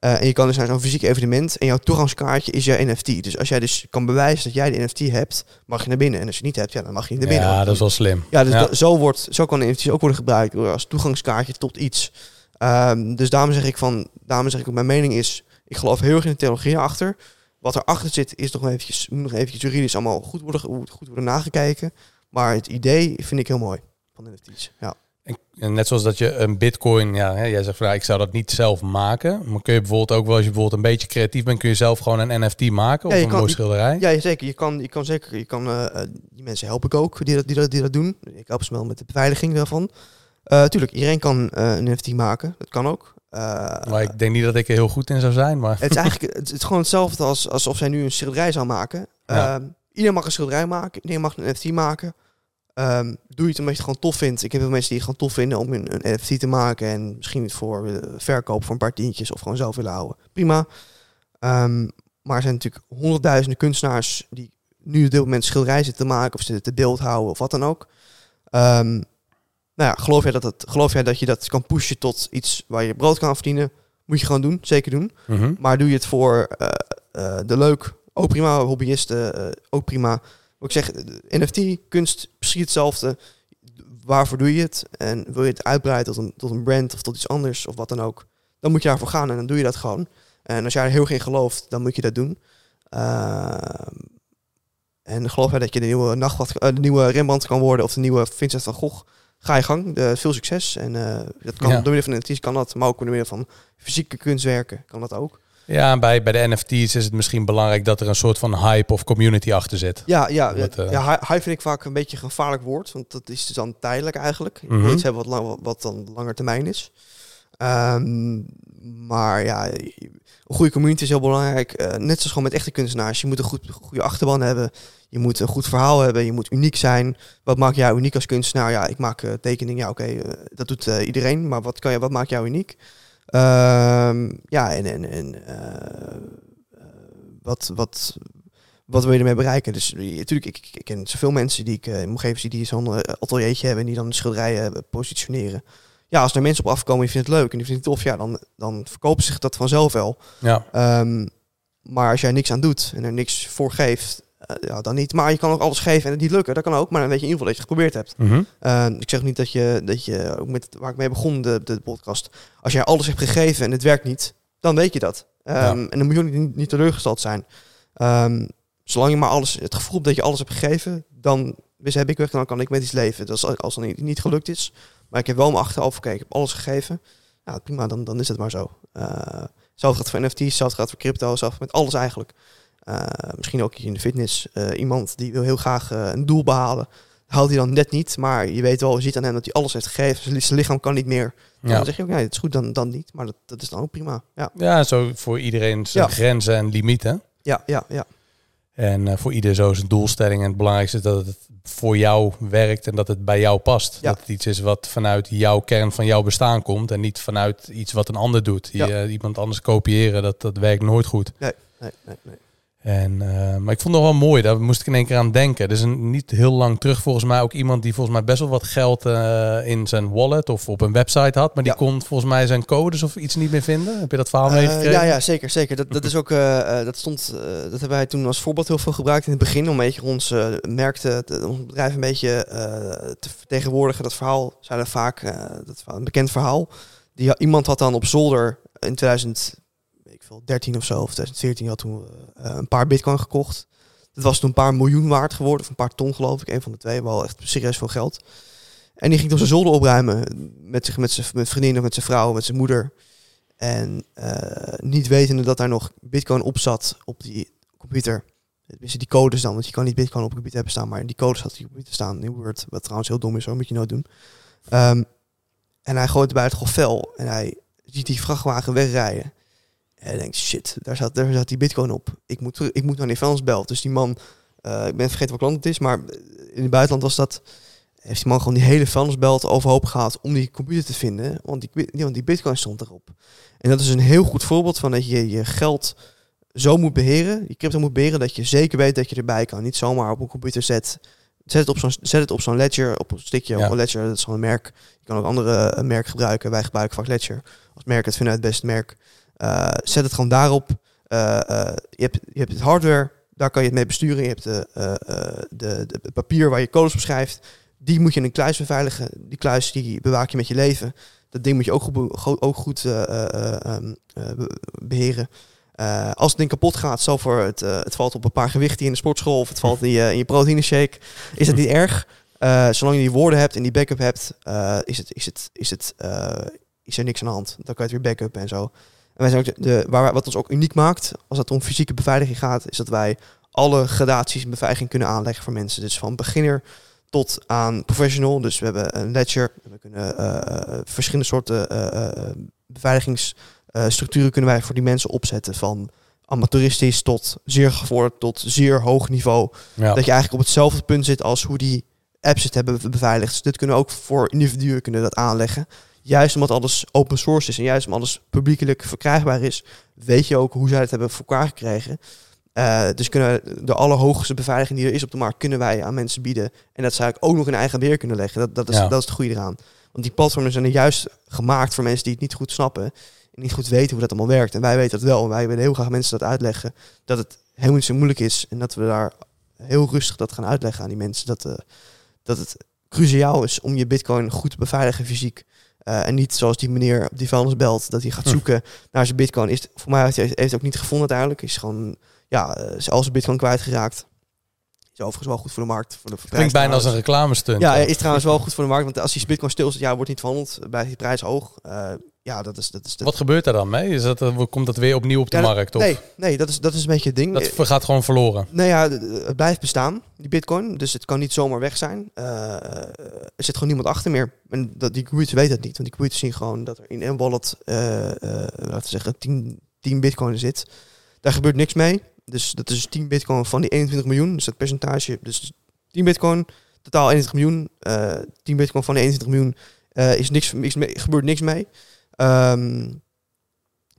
Eh, en je kan dus naar zo'n fysiek evenement en jouw toegangskaartje is je NFT. Dus als jij dus kan bewijzen dat jij de NFT hebt, mag je naar binnen. En als je niet hebt, ja, dan mag je niet naar binnen. Ja, dat is wel slim. Ja, dus Ja. dat- zo, wordt, zo kan NFT's ook worden gebruikt als toegangskaartje tot iets. Ehm, dus daarom zeg ik van, daarom zeg ik ook mijn mening is, ik geloof heel erg in de theologie achter. Wat erachter zit is nog eventjes, moet nog eventjes juridisch allemaal goed worden, goed worden nagekeken. Maar het idee vind ik heel mooi van de NFT's. Ja. En- En net zoals dat je een bitcoin, ja, hè, jij zegt van ja, ik zou dat niet zelf maken. Maar kun je bijvoorbeeld ook wel, als je bijvoorbeeld een beetje creatief bent, kun je zelf gewoon een NFT maken of een kan- mooie schilderij. Ja, zeker. Je kan, je kan zeker, je kan, eh, eh, die mensen help ik ook, die dat, die dat, die dat doen. Ik help ze wel met de beveiliging daarvan. Eh tuurlijk, iedereen kan een NFT maken. Dat kan ook. Maar ik denk niet dat ik er heel goed in zou zijn, maar het is (laughs) eigenlijk het is gewoon hetzelfde als alsof zij nu een schilderij zou maken. Ja. Ehm, iedereen mag een schilderij maken. Iedereen mag een NFT maken. Ehm, doe je het omdat je het gewoon tof vindt. Ik heb veel mensen die het gewoon tof vinden om een, een NFT te maken. En misschien voor verkoop voor een paar tientjes of gewoon zelf willen houden. Prima. Ehm, maar er zijn natuurlijk honderdduizenden kunstenaars die nu op dit moment schilderij zitten te maken of zitten te beeld houden of wat dan ook. Ehm, nou ja, geloof jij, dat het, geloof jij dat je dat kan pushen tot iets waar je brood kan verdienen? Moet je gewoon doen, zeker doen. Mhm. Maar doe je het voor eh, eh, de leuk, ook prima. Hobbyisten, eh, ook prima. Wat ik zeg, NFT, kunst, precies hetzelfde. Waarvoor doe je het? En wil je het uitbreiden tot een, tot een brand of tot iets anders of wat dan ook? Dan moet je daarvoor gaan en dan doe je dat gewoon. En als jij er heel in gelooft, dan moet je dat doen. Ehm, en geloof dat je de nieuwe, nachtwacht, eh, de nieuwe Rembrandt kan worden of de nieuwe Vincent van Gogh? Ga je gang. De, veel succes. En eh, dat kan, Ja. door middel van NFT's kan dat, maar ook door middel van fysieke kunstwerken kan dat ook. Ja, bij, bij de NFT's is het misschien belangrijk dat er een soort van hype of community achter zit. Ja, ja, eh, ja hy- hype vind ik vaak een beetje een gevaarlijk woord, want dat is dus dan tijdelijk eigenlijk. Je Mhm. wil iets hebben wat, lang, wat dan langer termijn is. Ehm, maar ja, een goede community is heel belangrijk. Eh, net zoals gewoon met echte kunstenaars. Je moet een goed, goede achterban hebben. Je moet een goed verhaal hebben. Je moet uniek zijn. Wat maakt jou uniek als kunstenaar? Ja, ik maak eh, tekeningen. Ja, oké, dat doet iedereen. Maar wat, kan je, wat maakt jou uniek? Ehm, ja, en, en, en eh, eh, wat, wat, wat wil je ermee bereiken? Dus natuurlijk, ik, ik, ik ken zoveel mensen die ik uh, omgeving zie die zo'n eh, ateliertje hebben en die dan schilderijen eh, positioneren. Ja, als er mensen op afkomen en je vindt het leuk en die vindt het tof, ja, dan, dan verkopen zich dat vanzelf wel. Ja, Ehm, maar als jij niks aan doet en er niks voor geeft, eh, ja, dan niet. Maar je kan ook alles geven en het niet lukken, dat kan ook. Maar dan weet je in ieder geval dat je het geprobeerd hebt. Mhm. Uh, ik zeg niet dat je, dat je ook met waar ik mee begon, de, de podcast. Als jij alles hebt gegeven en het werkt niet, dan weet je dat. Um, Ja. En dan moet je ook niet, niet teleurgesteld zijn. Um, zolang je maar alles, het gevoel hebt dat je alles hebt gegeven, dan dus heb ik weg, dan kan ik met iets leven. Dat is als het niet, niet gelukt is. Maar ik heb wel mijn achteraf gekeken, ik heb alles gegeven. Ja, prima, dan, dan is het maar zo. Uh, hetzelfde gaat voor NFT's, hetzelfde gaat voor crypto, zelfs met alles eigenlijk. Uh, misschien ook in de fitness. Uh, iemand die wil heel graag een doel behalen. Haalt hij dan net niet, maar je weet wel, je ziet aan hem dat hij alles heeft gegeven. Zijn lichaam kan niet meer. Ja. Dan zeg je ook, nee, het is goed, dan, dan niet. Maar dat, dat is dan ook prima. Ja, ja zo voor iedereen zijn ja. grenzen en limieten. Ja, ja, ja. En uh, voor ieder zo zijn doelstelling. En het belangrijkste is dat het voor jou werkt en dat het bij jou past. Ja. Dat het iets is wat vanuit jouw kern van jouw bestaan komt. En niet vanuit iets wat een ander doet. Ja. Uh, iemand anders kopiëren, dat, dat werkt nooit goed. Nee, nee, nee. nee. En, uh, maar ik vond het wel mooi, daar moest ik in één keer aan denken. Is een, niet heel lang terug volgens mij ook iemand die volgens mij best wel wat geld uh, in zijn wallet of op een website had. Maar die kon volgens mij zijn codes of iets niet meer vinden. Heb je dat verhaal meegekregen? Ja, ja, zeker. zeker. Dat, dat is ook, dat stond, dat hebben wij toen als voorbeeld heel veel gebruikt in het begin. Om een beetje ons merk, te, ons bedrijf een beetje te vertegenwoordigen. Dat verhaal zijn er vaak, dat een bekend verhaal. Die, iemand had dan op zolder in 2000 veel, 13 of zo, of 2014 had toen uh, een paar bitcoin gekocht. Dat was toen een paar miljoen waard geworden, of een paar ton geloof ik, een van de twee, wel echt serieus veel geld. En die ging toen zijn zolder opruimen met, zich, met zijn met vriendin of met zijn vrouw, met zijn moeder. En uh, niet wetende dat daar nog bitcoin op zat op die computer. Tenminste, die codes dan, want je kan niet bitcoin op een computer hebben staan, maar die codes had op computer staan in Word, wat trouwens heel dom is, zo moet je nooit doen. Um, en hij gooit bij het vel en hij ziet die vrachtwagen wegrijden. En hij denkt, shit, daar zat, daar zat die bitcoin op. Ik moet, ik moet naar die vuilnisbelt. Dus die man, uh, ik ben vergeten wat land het is, maar in het buitenland was dat... Heeft die man gewoon die hele vuilnisbelt overhoop gehad om die computer te vinden. Want die, want die bitcoin stond erop. En dat is een heel goed voorbeeld van dat je je geld zo moet beheren, je crypto moet beheren, dat je zeker weet dat je erbij kan. Niet zomaar op een computer zet. Zet het op zo'n, zet het op zo'n ledger, op een stickje, ja. op een ledger, dat is gewoon een merk. Je kan ook andere uh, merken gebruiken. Wij gebruiken vaak ledger als merk. Het vinden wij het beste merk. Uh, zet het gewoon daarop. Uh, uh, je, hebt, je hebt het hardware, daar kan je het mee besturen. Je hebt de, de, de, papier waar je codes op schrijft. Die moet je in een kluis beveiligen. Die kluis die bewaak je met je leven. Dat ding moet je ook goed, ook goed beheren. als het ding kapot gaat, zo voor het, het valt op een paar gewichten in de sportschool of het valt in je, in je proteïne shake, is dat niet (laughs) erg. zolang je die woorden hebt en die backup hebt, is, het, is, het, is, het, is er niks aan de hand. Dan kan je het weer backup en zo. En wij zijn ook de, waar, wat ons ook uniek maakt, als het om fysieke beveiliging gaat, is dat wij alle gradaties in beveiliging kunnen aanleggen voor mensen. Dus van beginner tot aan professional. Dus we hebben een ledger, we kunnen uh, verschillende soorten uh, beveiligingsstructuren kunnen wij voor die mensen opzetten. Van amateuristisch tot zeer gevorderd tot zeer hoog niveau. Ja. Dat je eigenlijk op hetzelfde punt zit als hoe die apps het hebben beveiligd. Dus dit kunnen ook voor individuen kunnen dat aanleggen juist omdat alles open source is en juist omdat alles publiekelijk verkrijgbaar is, weet je ook hoe zij het hebben voor elkaar gekregen. Uh, dus kunnen de allerhoogste beveiliging die er is op de markt, kunnen wij aan mensen bieden. En dat zou ik ook nog in eigen beheer kunnen leggen. Dat, dat, is, dat is het goede eraan. Want die platformen zijn er juist gemaakt voor mensen die het niet goed snappen. En niet goed weten hoe dat allemaal werkt. En wij weten dat wel. En wij willen heel graag mensen dat uitleggen. Dat het helemaal niet zo moeilijk is. En dat we daar heel rustig dat gaan uitleggen aan die mensen. Dat, uh, dat het cruciaal is om je bitcoin goed te beveiligen fysiek. Uh, en niet zoals die meneer op die vuilnisbelt, dat hij gaat hm. zoeken naar zijn bitcoin. Is, voor mij heeft hij het ook niet gevonden uiteindelijk. Is gewoon, ja, uh, is al zijn bitcoin kwijtgeraakt. Is overigens wel goed voor de markt. Voor de Klinkt bijna als een reclamestunt. Ja, is trouwens wel goed voor de markt. Want als die bitcoin stil zit, ja, wordt niet verhandeld. Bij die prijs hoog. Uh, ja, dat is, dat is Wat gebeurt er dan mee? Is dat, uh, komt dat weer opnieuw op de markt? Of? Nee, nee dat, is, dat is een beetje het ding. Dat gaat gewoon verloren. Nou ja, het blijft bestaan, die bitcoin. Dus het kan niet zomaar weg zijn. Uh, er zit gewoon niemand achter meer. En dat, die computers weten dat niet. Want die computers zien gewoon dat er in een wallet, uh, laten we zeggen, 10, 10 bitcoin zit. Daar gebeurt niks mee. Dus dat is 10 bitcoin van die 21 miljoen. Dus dat percentage, dus 10 bitcoin, totaal 21 miljoen. 10 bitcoin van die 21 miljoen is niks, niks mee, gebeurt niks mee. Um,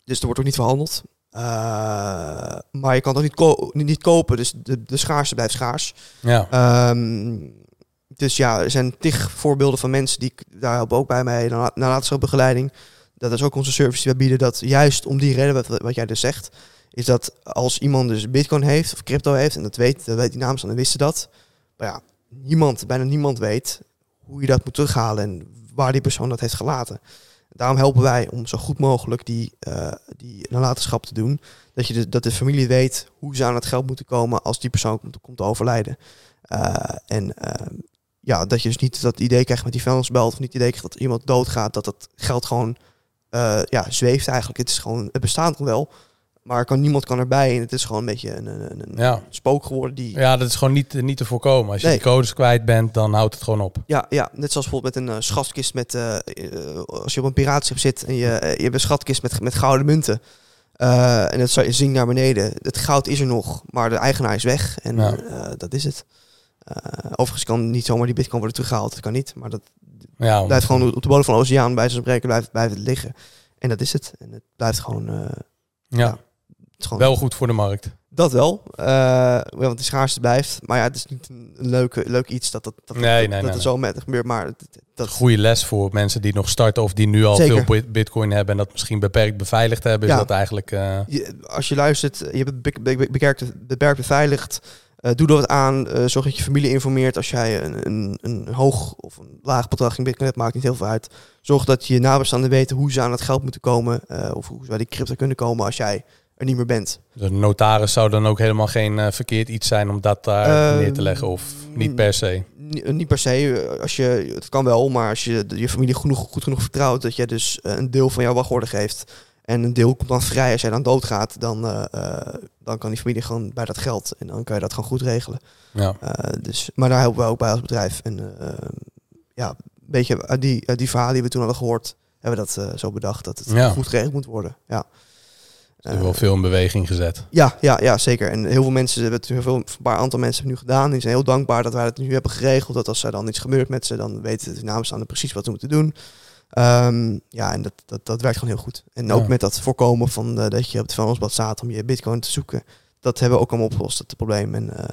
dus er wordt ook niet verhandeld. Uh, maar je kan het ook niet, ko niet, kopen, dus de, de schaarste blijft schaars. Ja. Um, dus ja, er zijn tig voorbeelden van mensen die daar helpen ook bij mij, begeleiding. Dat is ook onze service die we bieden. Dat juist om die reden, wat, wat jij dus zegt, is dat als iemand dus bitcoin heeft of crypto heeft, en dat weet, dat weet die namens dan wisten dat. Maar ja, niemand, bijna niemand weet hoe je dat moet terughalen en waar die persoon dat heeft gelaten. Daarom helpen wij om zo goed mogelijk die, uh, die nalatenschap te doen. Dat, je de, dat de familie weet hoe ze aan het geld moeten komen als die persoon komt, te overlijden. Uh, en ehm, ja, dat je dus niet dat idee krijgt met die vuilnisbelt of niet het idee krijgt dat iemand doodgaat, dat dat geld gewoon ja, zweeft eigenlijk. Het is gewoon, het bestaat nog wel. Maar kan, niemand kan erbij en het is gewoon een beetje een, een, een ja. spook geworden. Die... Ja, dat is gewoon niet, niet te voorkomen. Als je nee. die codes kwijt bent, dan houdt het gewoon op. Ja, ja net zoals bijvoorbeeld met een uh, schatkist met... Uh, als je op een piraatschip zit en je, je hebt een schatkist met, met gouden munten. en dat zinkt naar beneden. Het goud is er nog, maar de eigenaar is weg. En ja. dat is het. overigens kan niet zomaar die bitcoin worden teruggehaald. Dat kan niet, maar dat ja, blijft gewoon op de bodem van de oceaan bij spreken blijft, blijft het liggen. En dat is het. En het blijft gewoon... ja. Wel goed voor de markt. Dat wel, uh, want die schaarste blijft. Maar ja, het is niet een leuke, leuk iets dat dat, dat, nee, dat, nee, dat nee, zo met gebeurt. Maar dat goede les voor mensen die nog starten of die nu al Zeker. veel bitcoin hebben en dat misschien beperkt beveiligd hebben. Ja. Is dat eigenlijk. Uh... Je, als je luistert, je hebt het be be beperkt, beperkt beveiligd. Uh, doe er wat aan. Zorg dat je familie informeert. Als jij een, een, een hoog of een laag bedrag in bitcoin hebt, maakt niet heel veel uit. Zorg dat je nabestaanden weten hoe ze aan het geld moeten komen. Of hoe ze bij die crypto kunnen komen als jij er niet meer bent. Dus een notaris zou dan ook helemaal geen uh, verkeerd iets zijn om dat daar uh, neer te leggen of niet per se? Niet per se. Als je, het kan wel, maar als je je familie genoeg, goed genoeg vertrouwt dat je dus een deel van jouw wachtorde geeft en een deel komt dan vrij als jij dan doodgaat, dan, uh, dan kan die familie gewoon bij dat geld en dan kan je dat gewoon goed regelen. Ja. dus, maar daar helpen we ook bij als bedrijf. En ja, een beetje uit die, uit die verhalen die we toen hadden gehoord, hebben we dat zo bedacht dat het ja. goed geregeld moet worden. Ja. Er is wel veel in beweging gezet. Ja, ja, ja, zeker. En heel veel mensen hebben het, heel veel, een paar aantal mensen hebben nu gedaan. Die zijn heel dankbaar dat wij het nu hebben geregeld. Dat als er dan iets gebeurt met ze, dan weten de namenstaanden precies wat ze moeten doen. Um, ja, en dat, dat, dat werkt gewoon heel goed. En ook Ja. met dat voorkomen van uh, dat je op het vuilnisblad staat om je bitcoin te zoeken. Dat hebben we ook allemaal opgelost, het probleem. En uh,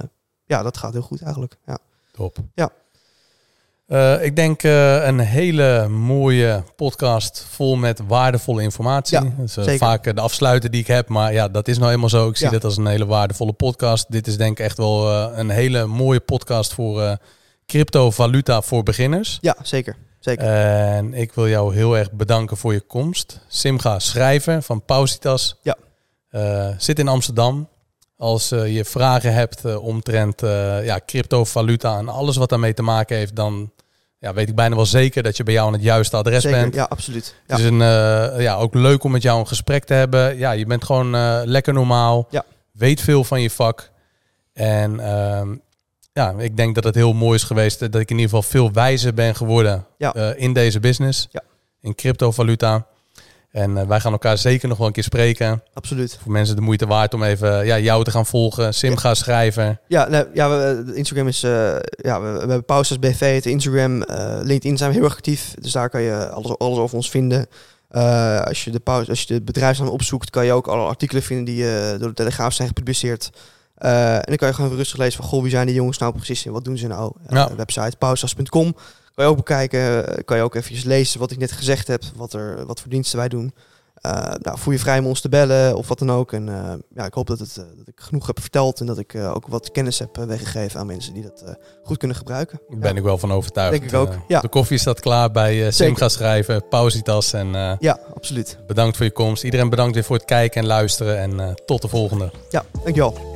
ja, dat gaat heel goed eigenlijk. Ja. Top. Ja. Uh, ik denk uh, een hele mooie podcast vol met waardevolle informatie. Ja, dat is uh, zeker. vaak de afsluiter die ik heb, maar ja, dat is nou eenmaal zo. Ik zie Ja. dat als een hele waardevolle podcast. Dit is denk ik echt wel eh, een hele mooie podcast voor eh, cryptovaluta voor beginners. ja, zeker. zeker. En ik wil jou heel erg bedanken voor je komst. Simga Schrijver van Pausitas. Ja. Eh, zit in Amsterdam. Als eh, je vragen hebt eh, omtrent eh, ja, cryptovaluta en alles wat daarmee te maken heeft, dan ja, weet ik bijna wel zeker dat je bij jou aan het juiste adres zeker. bent. Ja, absoluut. Ja. Het is een, eh, ja, ook leuk om met jou een gesprek te hebben. Ja, je bent gewoon eh, lekker normaal. Ja. Weet veel van je vak. En ehm, ja, ik denk dat het heel mooi is geweest dat ik in ieder geval veel wijzer ben geworden Ja. eh, in deze business. Ja. In cryptovaluta. En eh, wij gaan elkaar zeker nog wel een keer spreken. absoluut. Voor mensen de moeite waard om even ja, jou te gaan volgen. Sim gaan schrijven. Ja, nou, ja we, de Instagram is... eh, ja, we, we hebben Pausas BV, het Instagram. eh, LinkedIn zijn we heel erg actief. Dus daar kan je alles, alles over ons vinden. Eh, als, je de pauze, als je de bedrijfsnaam opzoekt, kan je ook alle artikelen vinden die eh, door de Telegraaf zijn gepubliceerd. Eh, en dan kan je gewoon rustig lezen van, goh, wie zijn die jongens nou precies en wat doen ze nou? Eh, Ja. Website pausas.com. Kan je ook bekijken, eh, kan je ook eventjes lezen wat ik net gezegd heb, wat, er, wat voor diensten wij doen. Eh, nou, voel je vrij om ons te bellen of wat dan ook. En eh, ja, ik hoop dat, het, dat ik genoeg heb verteld en dat ik ook wat kennis heb weggegeven aan mensen die dat goed kunnen gebruiken. Daar ben ja. ik wel van overtuigd. Denk ik ook, ja. De koffie staat klaar bij Sim Zeker. gaan schrijven. Pausitas. En Ja, absoluut. bedankt voor je komst. Iedereen bedankt weer voor het kijken en luisteren. En tot de volgende. Ja, dankjewel.